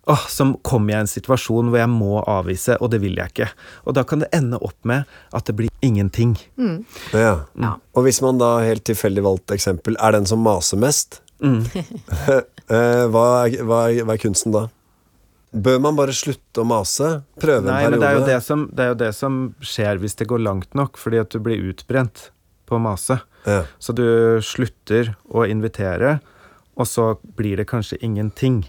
Speaker 5: åh, så kommer jeg i en situasjon hvor jeg må avvise, og det vil jeg ikke. Og da kan det ende opp med at det blir ingenting.
Speaker 3: Ja. Og hvis man da helt tilfeldig valgt eksempel er den som maser mest,
Speaker 5: Mm. <laughs>
Speaker 3: eh, hva, er, hva, er, hva er kunsten da? Bør man bare slutte å mase? Prøve
Speaker 5: Nei,
Speaker 3: en
Speaker 5: men det er, jo det, som, det er jo det som skjer hvis det går langt nok, fordi at du blir utbrent på å mase.
Speaker 3: Ja.
Speaker 5: Så du slutter å invitere, og så blir det kanskje ingenting.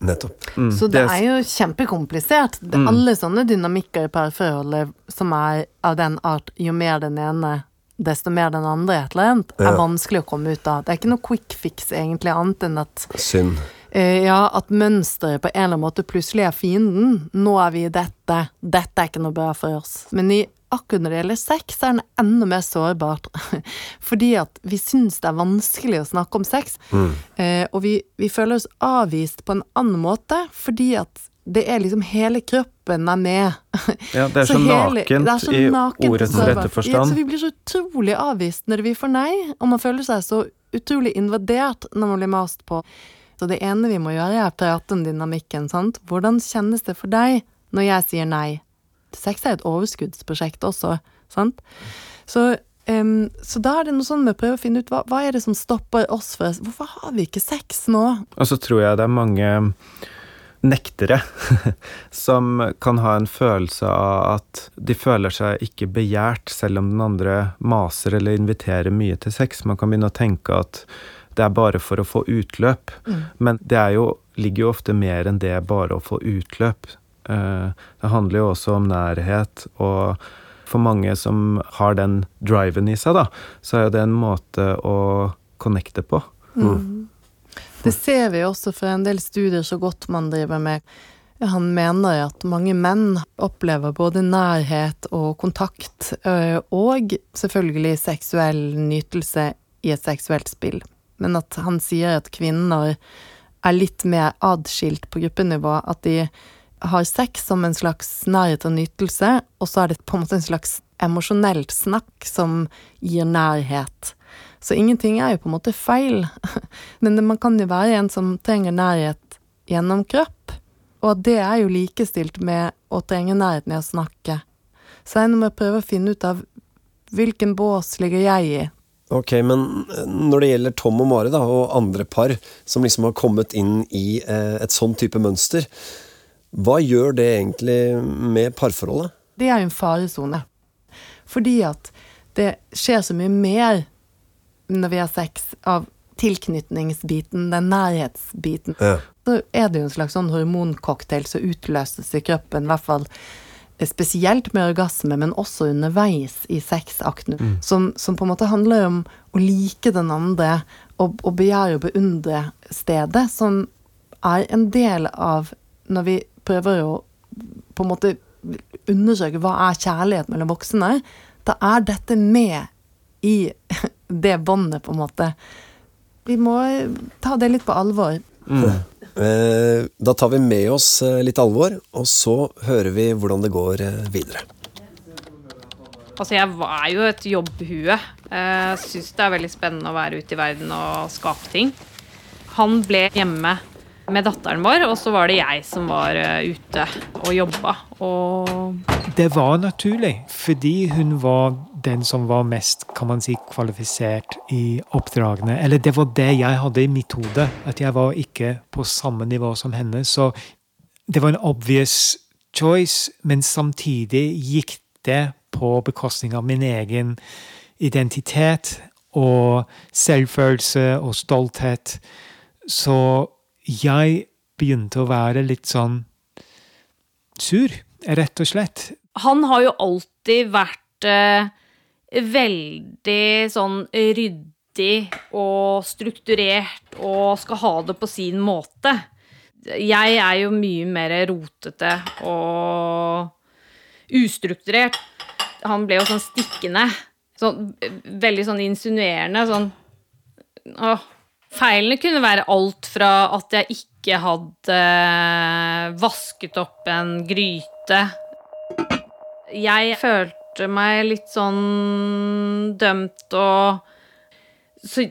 Speaker 3: Nettopp.
Speaker 5: Mm,
Speaker 6: Så det er jo kjempekomplisert.
Speaker 5: Mm.
Speaker 6: Alle sånne dynamikker i parforholdet som er av den art jo mer den ene, desto mer den andre et eller annet, er
Speaker 3: Ja.
Speaker 6: vanskelig å komme ut av. Det er ikke noe quick fix egentlig, annet enn at
Speaker 3: Synd.
Speaker 6: Eh, ja, at mønsteret på en eller annen måte plutselig er fienden. Nå er vi i dette. Dette er ikke noe bra for oss. Men i akkurat når det gjelder sex, er den enda mer sårbart. <laughs> Fordi at vi syns det er vanskelig å snakke om sex. Mm. og vi, vi føler oss avvist på en annen måte, fordi at det er liksom hele kroppen er med. <laughs>
Speaker 5: Ja, det er så,
Speaker 6: hele-
Speaker 5: nakent
Speaker 6: det er så
Speaker 5: i
Speaker 6: nakent
Speaker 5: ordets rette forstand.
Speaker 6: Ja, så vi blir så utrolig avvist når vi får nei, og man føler seg så utrolig invadert når man blir mast på. Så det ene vi må gjøre, er å prate om dynamikken. sant? Hvordan kjennes det for deg når jeg sier nei? Sex er et overskuddsprosjekt også, sant? Så, um, så da er det noe sånn med å prøve å finne ut hva, hva er det som stopper oss fra Hvorfor har vi ikke sex nå?
Speaker 5: Og så tror jeg det er mange nektere <laughs> som kan ha en følelse av at de føler seg ikke begjært selv om den andre maser eller inviterer mye til sex. Man kan begynne å tenke at det er bare for å få utløp. Men det er jo, ligger jo ofte mer enn det bare å få utløp. Eh, Det handler jo også om nærhet, og for mange som har den driven i seg, da, så er jo det en måte å connecte på.
Speaker 6: Det ser vi også fra en del studier så godt man driver med. Han mener at mange menn opplever både nærhet og kontakt, og selvfølgelig seksuell nytelse i et seksuelt spill. Men at han sier at kvinner er litt mer adskilt på gruppenivå. At de har sex som en slags nærhet og nytelse, og så er det på en måte en slags emosjonelt snakk som gir nærhet. Så ingenting er jo på en måte feil. <laughs> Men man kan jo være en som trenger nærhet gjennom kropp. Og det er jo likestilt med å trenge nærhet med å snakke. Så jeg må prøve å finne ut av hvilken bås ligger jeg i.
Speaker 3: Ok, men eh, når det gjelder Tom og Mari da, og andre par som liksom har kommet inn i eh, et sånn type mønster, hva gjør det egentlig med parforholdet?
Speaker 6: Det er jo en faresone. Fordi at det skjer så mye mer når vi har sex av tilknytningsbiten, den nærhetsbiten.
Speaker 3: Ja.
Speaker 6: så er det jo en slags sånn hormoncocktail som utløses i kroppen, i hvert fall spesielt med orgasme, men også underveis i sexakten, som, som på en måte handler om å like den andre og, og begjære og beundre stedet, som er en del av når vi prøver å på en måte undersøke hva er kjærlighet mellom voksne, da er dette med i <laughs> det båndet, på en måte. Vi må ta det litt på alvor.
Speaker 3: Eh, da tar vi med oss eh, litt alvor, og så hører vi hvordan det går eh, videre.
Speaker 4: Altså, jeg var jo et jobbhue. Syns det er veldig spennende å være ute i verden og skape ting. Han ble hjemme med datteren vår, og så var det jeg som var eh, ute og jobba. Og
Speaker 2: Det var naturlig, fordi hun var den som var mest kan man si, kvalifisert i oppdragene. Eller det var det jeg hadde i mitt hode, at jeg var ikke på samme nivå som henne. Så det var en obvious choice, men samtidig gikk det på bekostning av min egen identitet og selvfølelse og stolthet. Så jeg begynte å være litt sånn sur, rett og slett.
Speaker 4: han har jo alltid vært eh, veldig sånn ryddig og strukturert og skal ha det på sin måte. Jeg er jo mye mer rotete og ustrukturert. Han ble jo sånn stikkende. Sånn, veldig sånn insinuerende. Sånn Åh. Feilene kunne være alt fra at jeg ikke hadde vasket opp en gryte. Jeg følte meg litt sånn dømt, og så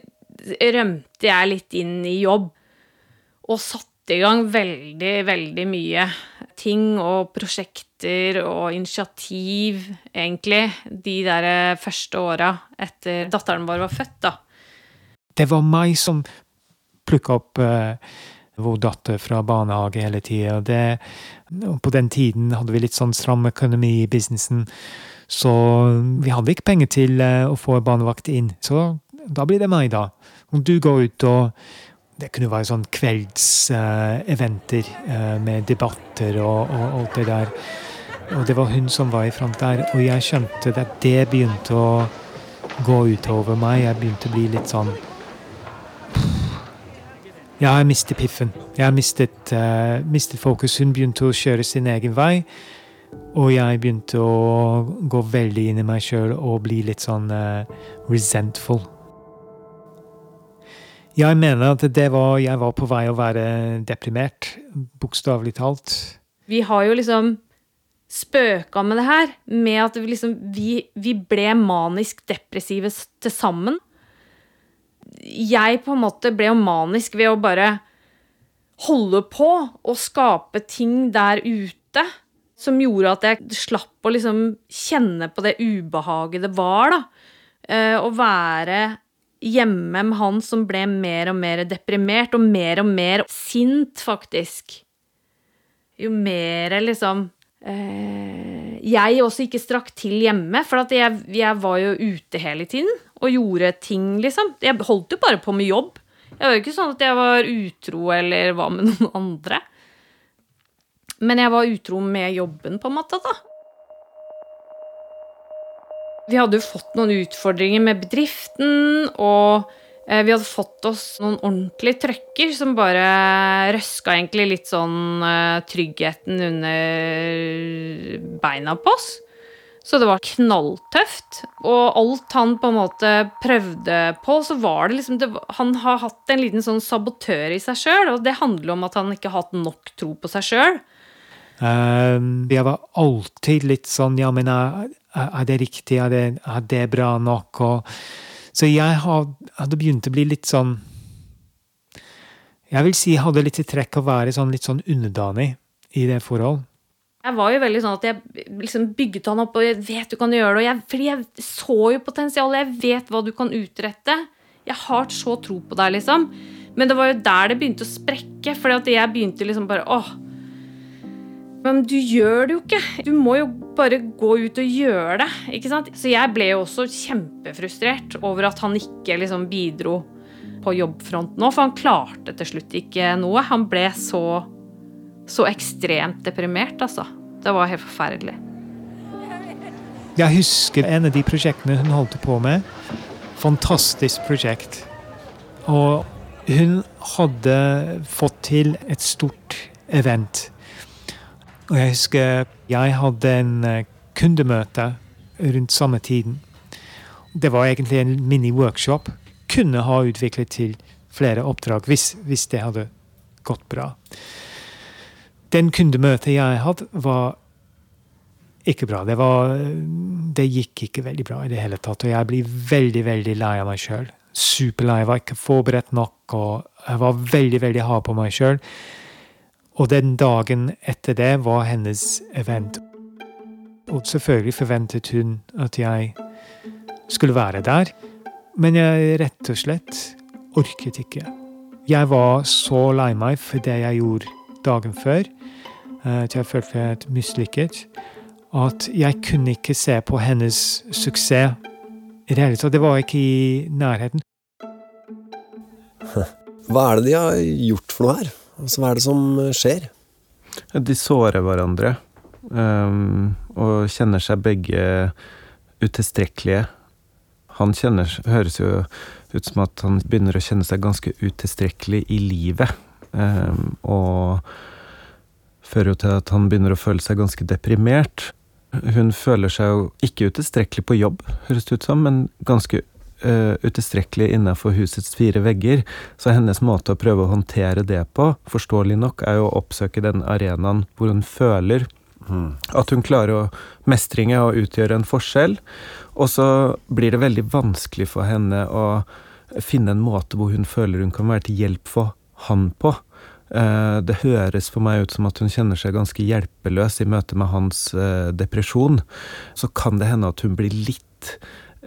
Speaker 4: rømte jeg litt inn i jobb. Og satte i gang veldig, veldig mye ting og prosjekter og initiativ, egentlig, de der første åra etter datteren vår var født, da.
Speaker 2: Det var meg som plukka opp uh, vår datter fra barnehage hele tida. På den tiden hadde vi litt sånn stram økonomi i businessen, så vi hadde ikke penger til uh, å få barnevakt inn. Så da blir det meg, da. Om du går ut og det kunne være sånn kveldseventer uh, med debatter og, og, alt det der. Og det var hun som var i front der, og jeg skjønte at det begynte å gå utover meg. Jeg begynte å bli litt sånn ja, jeg mistet piffen. Jeg mistet, uh, mistet fokus. Hun begynte å kjøre sin egen vei. Og jeg begynte å gå veldig inn i meg sjøl og bli litt sånn uh, resentful. Jeg mener at det var, jeg var på vei å være deprimert, bokstavelig talt.
Speaker 4: Vi har jo liksom spøka med det her, med at vi, liksom, vi, vi ble manisk depressive til sammen jeg på en måte ble jo manisk ved å bare holde på og skape ting der ute som gjorde at jeg slapp å liksom kjenne på det ubehaget det var, da. Eh, å være hjemme med han som ble mer og mer deprimert, og mer og mer sint, faktisk. Jo mer liksom eh, Jeg også ikke strakk til hjemme, for jeg, jeg var jo ute hele tiden og gjorde ting, liksom. Jeg holdt jo bare på med jobb. Jeg var jo ikke sånn at jeg var utro eller var med <laughs> noen andre. Men jeg var utro med jobben, på en måte, da. Vi hadde jo fått noen utfordringer med bedriften, og eh, vi hadde fått oss noen ordentlige trøkker som bare røska egentlig litt sånn eh, tryggheten under beina på oss. Så det var knalltøft. Og alt han på en måte prøvde på, så var det liksom det, Han har hatt en liten sånn sabotør i seg sjøl, og det handler om at han ikke har hatt nok tro på seg sjøl.
Speaker 2: Um, jeg var alltid litt sånn Ja, men er, er det riktig? Er det, er det bra nok? Og, så jeg hadde begynt å bli litt sånn Jeg vil si jeg hadde litt i trekk å være sånn, litt sånn underdanig i det forhold.
Speaker 4: Jeg var jo veldig sånn at jeg liksom bygget han opp, og jeg vet du kan gjøre det. Og jeg, fordi jeg så jo potensialet. Jeg vet hva du kan utrette. Jeg har så tro på deg, liksom. Men det var jo der det begynte å sprekke. Fordi at jeg begynte liksom bare åh, men du gjør det jo ikke. Du må jo bare gå ut og gjøre det. ikke sant? Så jeg ble jo også kjempefrustrert over at han ikke liksom bidro på jobbfronten nå. For han klarte til slutt ikke noe. Han ble så så ekstremt deprimert, altså. Det var helt forferdelig.
Speaker 2: Jeg husker en av de prosjektene hun holdt på med. Fantastisk prosjekt. Og hun hadde fått til et stort event. Og jeg husker jeg hadde en eh, kundemøte rundt samme tiden. Det var egentlig en mini-workshop. Kunne ha utviklet til flere oppdrag hvis, hvis det hadde gått bra den kundemøtet jeg hadde, var ikke bra. Det, var, det gikk ikke veldig bra i det hele tatt. Og jeg blir veldig, veldig lei av meg sjøl. Superlei. Jeg var ikke forberedt nok, og jeg var veldig, veldig hard på meg sjøl. Og den dagen etter det var hennes event. Og selvfølgelig forventet hun at jeg skulle være der. Men jeg rett og slett orket ikke. Jeg var så lei meg for det jeg gjorde dagen før. Eh, at jeg følte jeg mislykket. At jeg kunne ikke se på hennes suksess i det hele tatt. Det var ikke i nærheten. <laughs>
Speaker 3: Hva er det de har gjort for noe her? Altså, hva er det som skjer?
Speaker 5: De sårer hverandre. Um, og kjenner seg begge utilstrekkelige. Han kjenner, høres jo ut som at han begynner å kjenne seg ganske utilstrekkelig i livet. Um, og fører jo til at han begynner å føle seg ganske deprimert. Hun føler seg jo ikke utilstrekkelig på jobb, høres det ut som, men ganske uh, utilstrekkelig innenfor husets fire vegger. Så hennes måte å prøve å håndtere det på, forståelig nok, er jo å oppsøke den arenaen hvor hun føler mm. at hun klarer å mestringe og utgjøre en forskjell. Og så blir det veldig vanskelig for henne å finne en måte hvor hun føler hun kan være til hjelp for han på. Eh, det høres for meg ut som at hun kjenner seg ganske hjelpeløs i møte med hans eh, depresjon. Så kan det hende at hun blir litt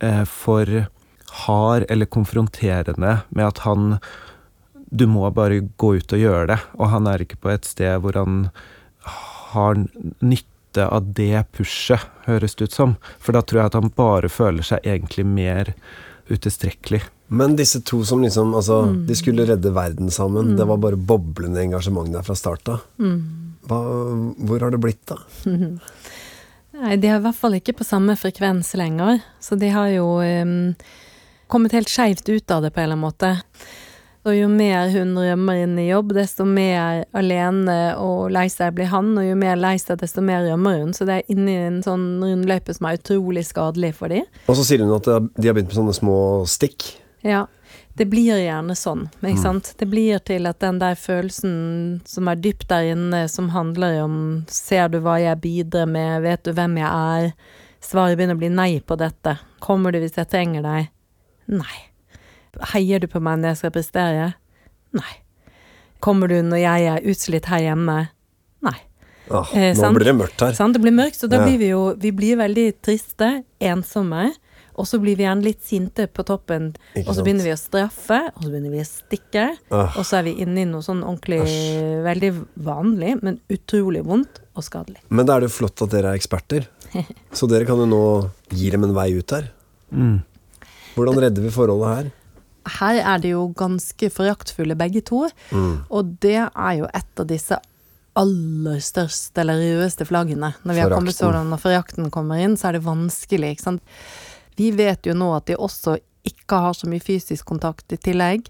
Speaker 5: eh, for hard eller konfronterende med at han Du må bare gå ut og gjøre det. Og han er ikke på et sted hvor han har nytte av det pushet, høres det ut som. For da tror jeg at han bare føler seg egentlig mer utilstrekkelig.
Speaker 3: Men disse to som liksom altså, mm. De skulle redde verden sammen. Mm. Det var bare boblende engasjement der fra start av. Mm. Hvor har det blitt, da? <laughs>
Speaker 6: Nei, de er i hvert fall ikke på samme frekvens lenger. Så de har jo um, kommet helt skeivt ut av det på en eller annen måte. Og jo mer hun rømmer inn i jobb, desto mer alene og lei seg blir han, og jo mer lei seg, desto mer rømmer hun. Så det er inni en sånn rundløype som er utrolig skadelig for dem.
Speaker 3: Og så sier hun at de har begynt med sånne små stikk.
Speaker 6: Ja. Det blir gjerne sånn, ikke mm. sant. Det blir til at den der følelsen som er dypt der inne, som handler om ser du hva jeg bidrar med, vet du hvem jeg er, svaret begynner å bli nei på dette, kommer du hvis jeg trenger deg, nei. Heier du på meg når jeg skal prestere? Nei. Kommer du når jeg er utslitt her hjemme? Nei.
Speaker 3: Ah, eh, nå blir det mørkt her.
Speaker 6: Sant? Det blir mørkt, så da ja. blir vi jo vi blir veldig triste, ensomme. Og så blir vi gjerne litt sinte på toppen, og så begynner vi å straffe, og så begynner vi å stikke. Ah. Og så er vi inne i noe sånn ordentlig Asch. veldig vanlig, men utrolig vondt og skadelig.
Speaker 3: Men da er det jo flott at dere er eksperter. <laughs> så dere kan jo nå gi dem en vei ut her. Mm. Hvordan redder vi forholdet her?
Speaker 6: Her er de jo ganske foraktfulle begge to, mm. og det er jo et av disse aller største eller rødeste flaggene. Når vi har kommet sånn, når forakten kommer inn, så er det vanskelig, ikke sant. Vi vet jo nå at de også ikke har så mye fysisk kontakt i tillegg.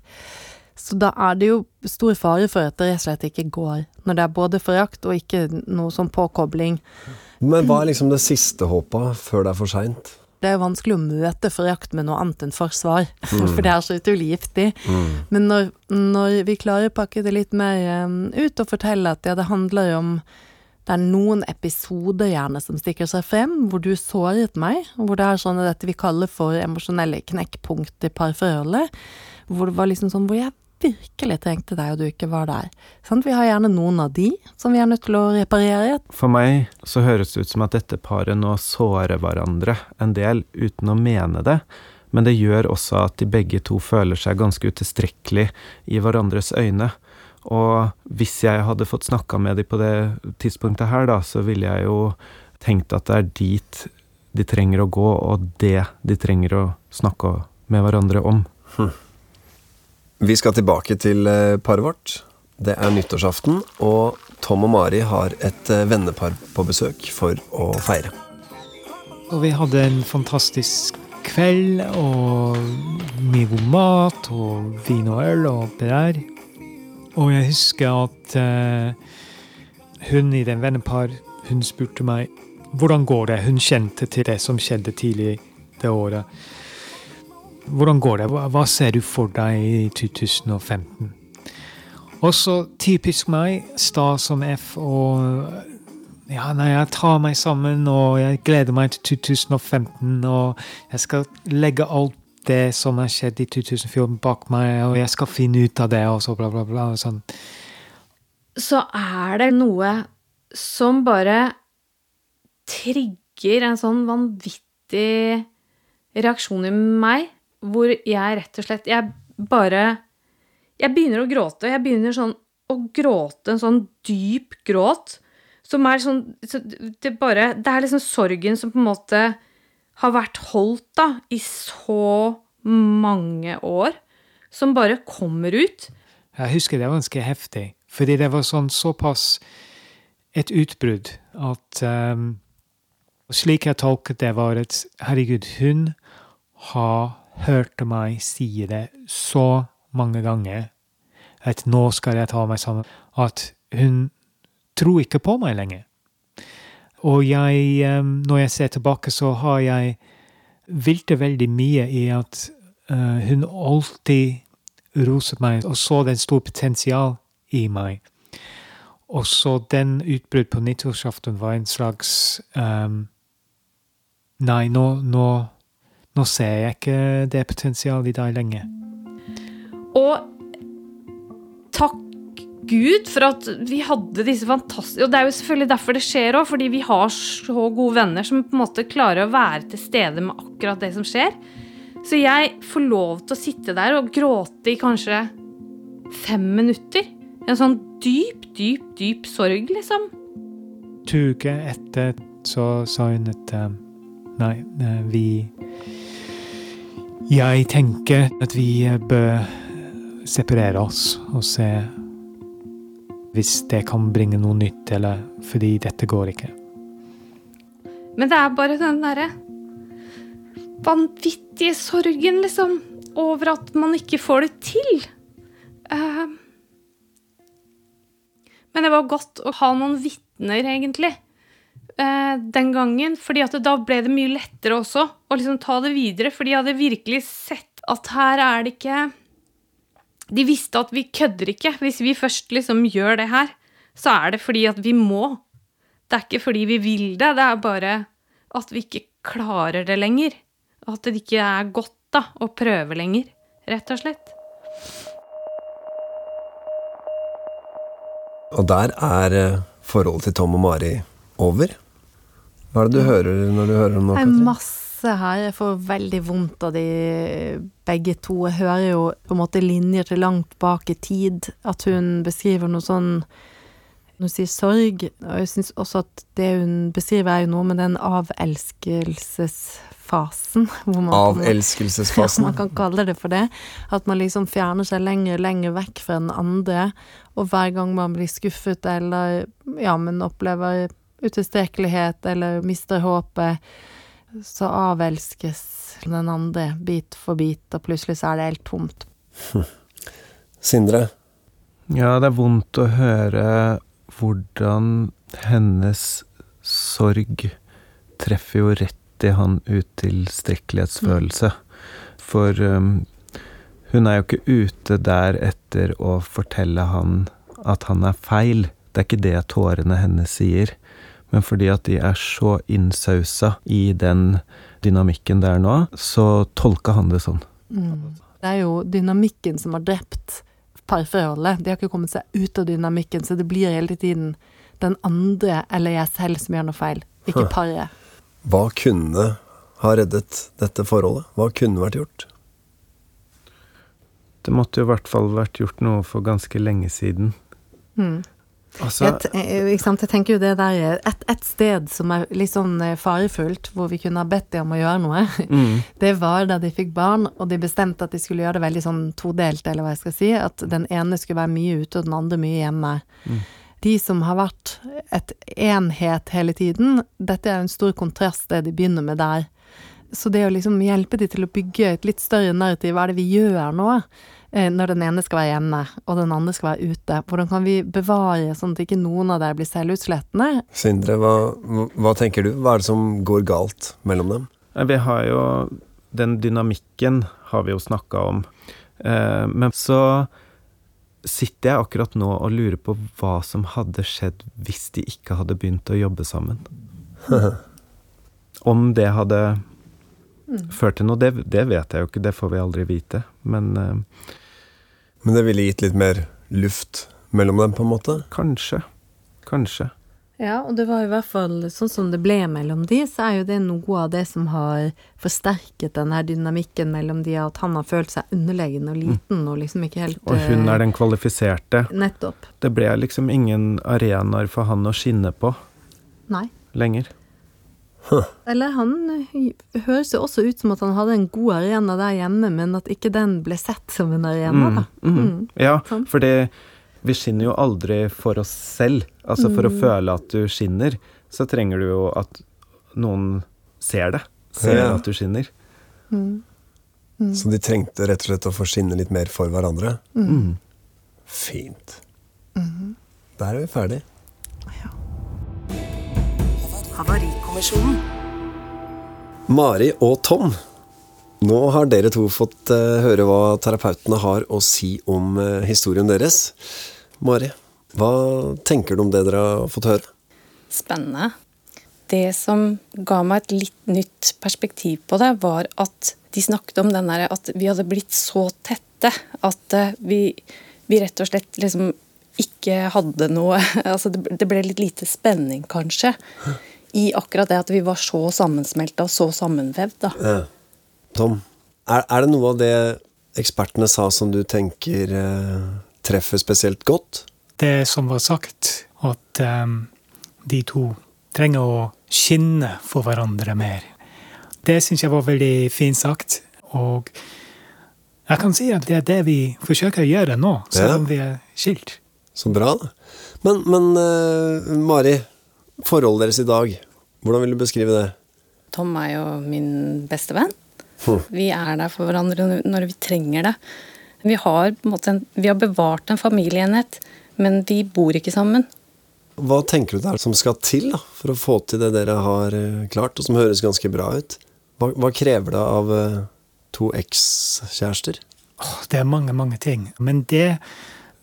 Speaker 6: Så da er det jo stor fare for at det rett og slett ikke går, når det er både forakt og ikke noe sånn påkobling.
Speaker 3: Men hva er liksom det siste håpet før det er for seint?
Speaker 6: Det er jo vanskelig å møte forakt med noe annet enn forsvar, <laughs> mm. for det er så utrolig giftig. Mm. Men når, når, vi klarer å pakke det litt mer um, ut og fortelle at ja, det handler om det er noen episoder gjerne som stikker seg frem, hvor du såret meg, hvor det er sånne dette vi kaller for emosjonelle knekkpunkt i parforholdet. Hvor det var liksom sånn hvor jeg virkelig trengte deg, og du ikke var der. Sånn, vi har gjerne noen av de som vi er nødt til å reparere.
Speaker 5: For meg så høres det ut som at dette paret nå sårer hverandre en del uten å mene det. Men det gjør også at de begge to føler seg ganske utilstrekkelig i hverandres øyne. Og hvis jeg hadde fått snakka med dem på det tidspunktet her, da, så ville jeg jo tenkt at det er dit de trenger å gå, og det de trenger å snakke med hverandre om. Hm.
Speaker 3: Vi skal tilbake til eh, paret vårt. Det er nyttårsaften, og Tom og Mari har et eh, vennepar på besøk for å feire.
Speaker 2: Og vi hadde en fantastisk kveld, og mye god mat, og vin og øl og det der. Og jeg husker at uh, hun i den vennepar hun spurte meg hvordan går det. Hun kjente til det som skjedde tidlig det året. Hvordan går det? Hva ser du for deg i 2015? Og så typisk meg, sta som F, og ja, nei, jeg tar meg sammen, og jeg gleder meg til 2015, og jeg skal legge alt det som har skjedd i 2014 bak meg, og jeg skal finne ut av det, og så bla, bla, bla. og sånn.
Speaker 4: Så er det noe som bare trigger en sånn vanvittig reaksjon i meg, hvor jeg rett og slett Jeg bare Jeg begynner å gråte. Jeg begynner sånn å gråte en sånn dyp gråt som er sånn Det bare Det er liksom sorgen som på en måte har vært holdt da, i så mange år, som bare kommer ut.
Speaker 2: Jeg husker det var ganske heftig, fordi det var sånn såpass et utbrudd at um, Slik jeg tolket det, var at herregud, hun har hørt meg si det så mange ganger at nå skal jeg ta meg sammen, at hun tror ikke på meg lenger. Og jeg, eh, når jeg ser tilbake, så har jeg hvilt veldig mye i at eh, hun alltid roset meg og så den store potensial i meg. Og så den utbrudd på nyttårsaften var en slags um, Nei, nå, nå, nå, ser jeg ikke det potensialet i deg lenger.
Speaker 4: Og takk Gud for at vi hadde disse fantastiske Og det er jo selvfølgelig derfor det skjer òg, fordi vi har så gode venner som på en måte klarer å være til stede med akkurat det som skjer. Så jeg får lov til å sitte der og gråte i kanskje fem minutter. En sånn dyp, dyp, dyp sorg, liksom.
Speaker 2: To uker etter så sa hun at um, nei, eh, vi Jeg tenker at vi bør separere oss og se hvis det kan bringe noe nytt, eller fordi dette går ikke.
Speaker 4: Men det er bare den derre vanvittige sorgen, liksom, over at man ikke får det til. Uh, men det var godt å ha noen vitner, egentlig, uh, den gangen. fordi at da ble det mye lettere også å liksom ta det videre, for de hadde virkelig sett at her er det ikke de visste at vi kødder ikke. Hvis vi først liksom gjør det her, så er det fordi at vi må. Det er ikke fordi vi vil det, det er bare at vi ikke klarer det lenger. At det ikke er godt da, å prøve lenger, rett og slett.
Speaker 3: Og der er eh, forholdet til Tom og Mari over. Hva er det du hører når du hører om noe?
Speaker 6: er Masse masse her. Jeg får veldig vondt av de begge to. Jeg hører jo på en måte linjer til langt bak i tid. At hun beskriver noe sånn Hun sier sorg. Og jeg syns også at det hun beskriver, er jo noe med den avelskelsesfasen. <laughs>
Speaker 3: Avelskelsesfasen? <laughs>
Speaker 6: man kan kalle det for det. At man liksom fjerner seg lenger og lenger vekk fra den andre. Og hver gang man blir skuffet eller ja, men opplever utilstrekkelighet eller mister håpet, så avelskes den andre bit for bit, og plutselig så er det helt tomt. <laughs>
Speaker 3: Sindre?
Speaker 5: Ja, det er vondt å høre hvordan hennes sorg treffer jo rett i han utilstrekkelighetsfølelse. For um, hun er jo ikke ute der etter å fortelle han at han er feil. Det er ikke det tårene hennes sier men fordi at de er så innsausa i den dynamikken der nå, så tolka han det sånn.
Speaker 6: Mm. Det er jo dynamikken som har drept parforholdet. De har ikke kommet seg ut av dynamikken, så det blir hele tiden den andre eller jeg selv som gjør noe feil, ikke paret.
Speaker 3: Hva kunne ha reddet dette forholdet? Hva kunne vært gjort?
Speaker 5: Det måtte jo i hvert fall vært gjort noe for ganske lenge siden.
Speaker 6: Mm. Altså, jeg, eh, jeg, tenker jo det der et, et, sted som er litt sånn eh, farefullt, hvor vi kunne ha bedt dem om å gjøre noe, <laughs> mm. det var da de fikk barn, og de bestemte at de skulle gjøre det veldig sånn todelt, eller hva jeg skal si. At den ene skulle være mye ute, og den andre mye hjemme. Mm. De som har vært et enhet hele tiden, dette er jo en stor kontrast, det de begynner med der. Så det å liksom hjelpe de til å bygge et litt større narrativ, hva er det vi gjør nå? Eh, når den ene skal være hjemme, og den andre skal være ute? Hvordan kan vi bevare sånn at ikke noen av dere blir selvutslettende?
Speaker 3: Sindre, hva, hva, tenker du? Hva er det som går galt mellom dem?
Speaker 5: Vi har jo Den dynamikken har vi jo snakka om. Eh, men så sitter jeg akkurat nå og lurer på hva som hadde skjedd hvis de ikke hadde begynt å jobbe sammen. <laughs> Om det hadde mm. ført til noe, det, det, vet jeg jo ikke, det får vi aldri vite. Men uh,
Speaker 3: men det ville gitt litt mer luft mellom dem, på en måte?
Speaker 5: Kanskje. Kanskje.
Speaker 6: Ja, og det var i hvert fall sånn som det ble mellom de, så er jo det noe av det som har forsterket den her dynamikken mellom de, at han har følt seg underlegen og liten og liksom ikke helt
Speaker 5: Og hun er den kvalifiserte.
Speaker 6: Nettopp.
Speaker 5: Det ble liksom ingen arenaer for han å skinne på
Speaker 6: Nei.
Speaker 5: lenger.
Speaker 6: Huh. Eller han høres jo også ut som at han hadde en god arena der hjemme, men at ikke den ble sett som en arena,
Speaker 5: mm,
Speaker 6: da.
Speaker 5: Mm, mm. Ja, sånn. for vi skinner jo aldri for oss selv. Altså for å mm. føle at du skinner, så trenger du jo at noen ser det. Ser
Speaker 3: Ja.
Speaker 5: at du skinner.
Speaker 3: Så de trengte rett og slett å få skinne litt mer for hverandre?
Speaker 5: Mm.
Speaker 3: Fint. Der er vi ferdig.
Speaker 1: Havarikommisjonen.
Speaker 3: Mari og Tom, nå har dere to fått eh, høre hva terapeutene har å si om eh, historien deres. Mari, hva tenker du om det dere har fått høre?
Speaker 4: Spennende. Det som ga meg et litt nytt perspektiv på det, var at de snakket om den der at vi hadde blitt så tette at eh, vi, vi rett og slett liksom ikke hadde noe <laughs> altså det, det ble litt lite spenning, kanskje, i akkurat det at vi var så sammensmelta og så sammenvevd. da.
Speaker 3: Tom, er, er det noe av det ekspertene sa som du tenker eh, treffer spesielt godt?
Speaker 2: Det som var sagt, at eh, de to trenger å skinne for hverandre mer. Det syns jeg var veldig fint sagt. Og jeg kan si at det er det vi forsøker å gjøre nå, selv
Speaker 3: Ja.
Speaker 2: om vi er skilt.
Speaker 3: Så bra, da. Men, men uh, Mari, forholdet deres i dag, hvordan vil du beskrive det?
Speaker 4: Tom er jo min beste venn.
Speaker 3: Hm.
Speaker 4: Vi er der for hverandre når- vi trenger det. Vi har, på en måte vi har bevart en familieenhet, men vi bor ikke sammen.
Speaker 3: Hva tenker du det er som skal til da, for å få til det dere har eh, klart, og som høres ganske bra ut? Hva, hva krever det av eh, to ekskjærester?
Speaker 2: Åh, Det er mange, mange ting. Men det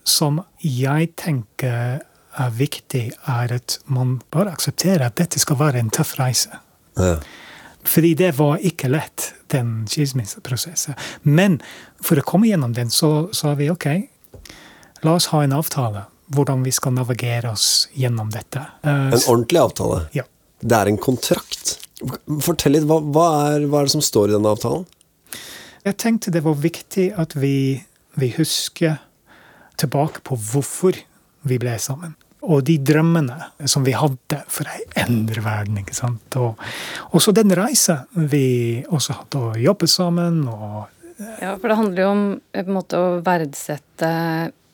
Speaker 2: som jeg tenker er viktig, er at man bare aksepterer at dette skal være en tøff reise.
Speaker 3: Ja.
Speaker 2: Fordi det var ikke lett, den skilsmisseprosessen. Men for å komme gjennom den, så sa vi ok, la oss ha en avtale. Hvordan vi skal navigere oss gjennom dette. Eh,
Speaker 3: En ordentlig avtale?
Speaker 2: Ja.
Speaker 3: Det er en kontrakt? Fortell litt, hva, hva, er, hva er det som står i denne avtalen?
Speaker 2: Jeg tenkte det var viktig at vi, vi husker tilbake på hvorfor vi ble sammen. Og de drømmene som vi hadde for ei endre verden. ikke sant? Og også den reisa vi også hadde å jobbe sammen. og
Speaker 4: Ja, for det handler jo om eh, på en måte å verdsette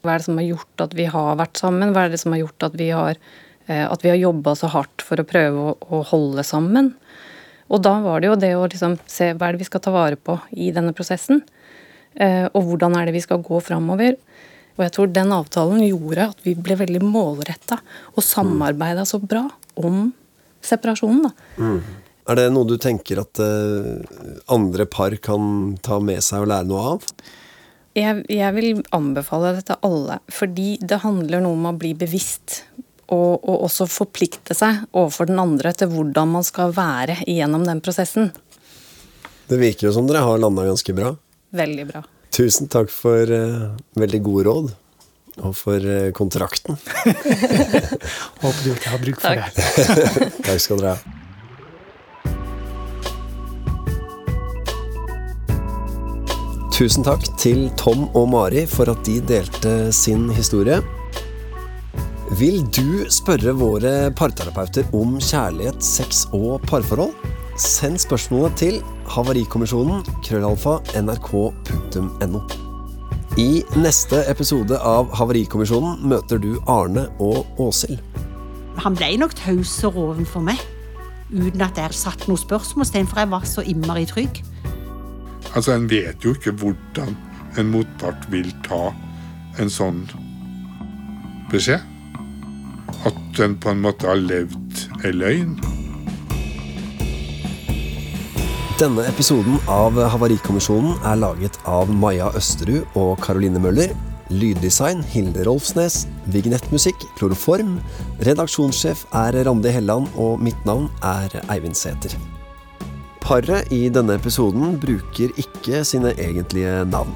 Speaker 4: hva er det som har gjort at vi har vært sammen, hva er det som har gjort at vi har, eh, at har jobba så hardt for å prøve å, å holde sammen. Og da var det jo det å liksom se hva er det vi skal ta vare på i denne prosessen, eh, og hvordan er det vi skal gå framover. Og jeg tror den avtalen gjorde at vi ble veldig målretta og samarbeida så bra om separasjonen, da.
Speaker 3: Er det noe du tenker at uh, andre par kan ta med seg og lære noe av?
Speaker 4: Jeg, jeg vil anbefale dette alle, fordi det handler noe om å bli bevisst. Og, og også forplikte seg overfor den andre til hvordan man skal være gjennom den prosessen.
Speaker 3: Det virker jo som dere har landa ganske bra.
Speaker 4: Veldig bra.
Speaker 3: Tusen takk for uh, veldig gode råd. Og for uh, kontrakten. <laughs>
Speaker 2: Håper du ikke har bruk for
Speaker 4: Takk.
Speaker 2: det. <laughs> <laughs>
Speaker 3: Takk skal dere ha. Tusen takk til Tom og Mari for at de delte sin historie. Vil du spørre våre parterapeuter om kjærlighet, sex og parforhold? Send spørsmålet til havarikommisjonen krøllalfa nrk.no. I neste episode av Havarikommisjonen møter du Arne og Åshild.
Speaker 7: Han ble nok tausere overfor meg, uten at jeg satt noe spørsmålstegn, for jeg var så innmari trygg.
Speaker 8: Altså, En vet jo ikke hvordan en motpart vil ta en sånn beskjed. At en på en måte har levd ei løgn.
Speaker 3: Denne episoden av Havarikommisjonen er laget av Maja Østerud og Caroline Møller. Lyddesign Hilde Rolfsnes. Vignettmusikk Kloroform. Redaksjonssjef er Randi Helland, og mitt navn er Eivind Sæther. Paret i denne episoden bruker ikke sine egentlige navn.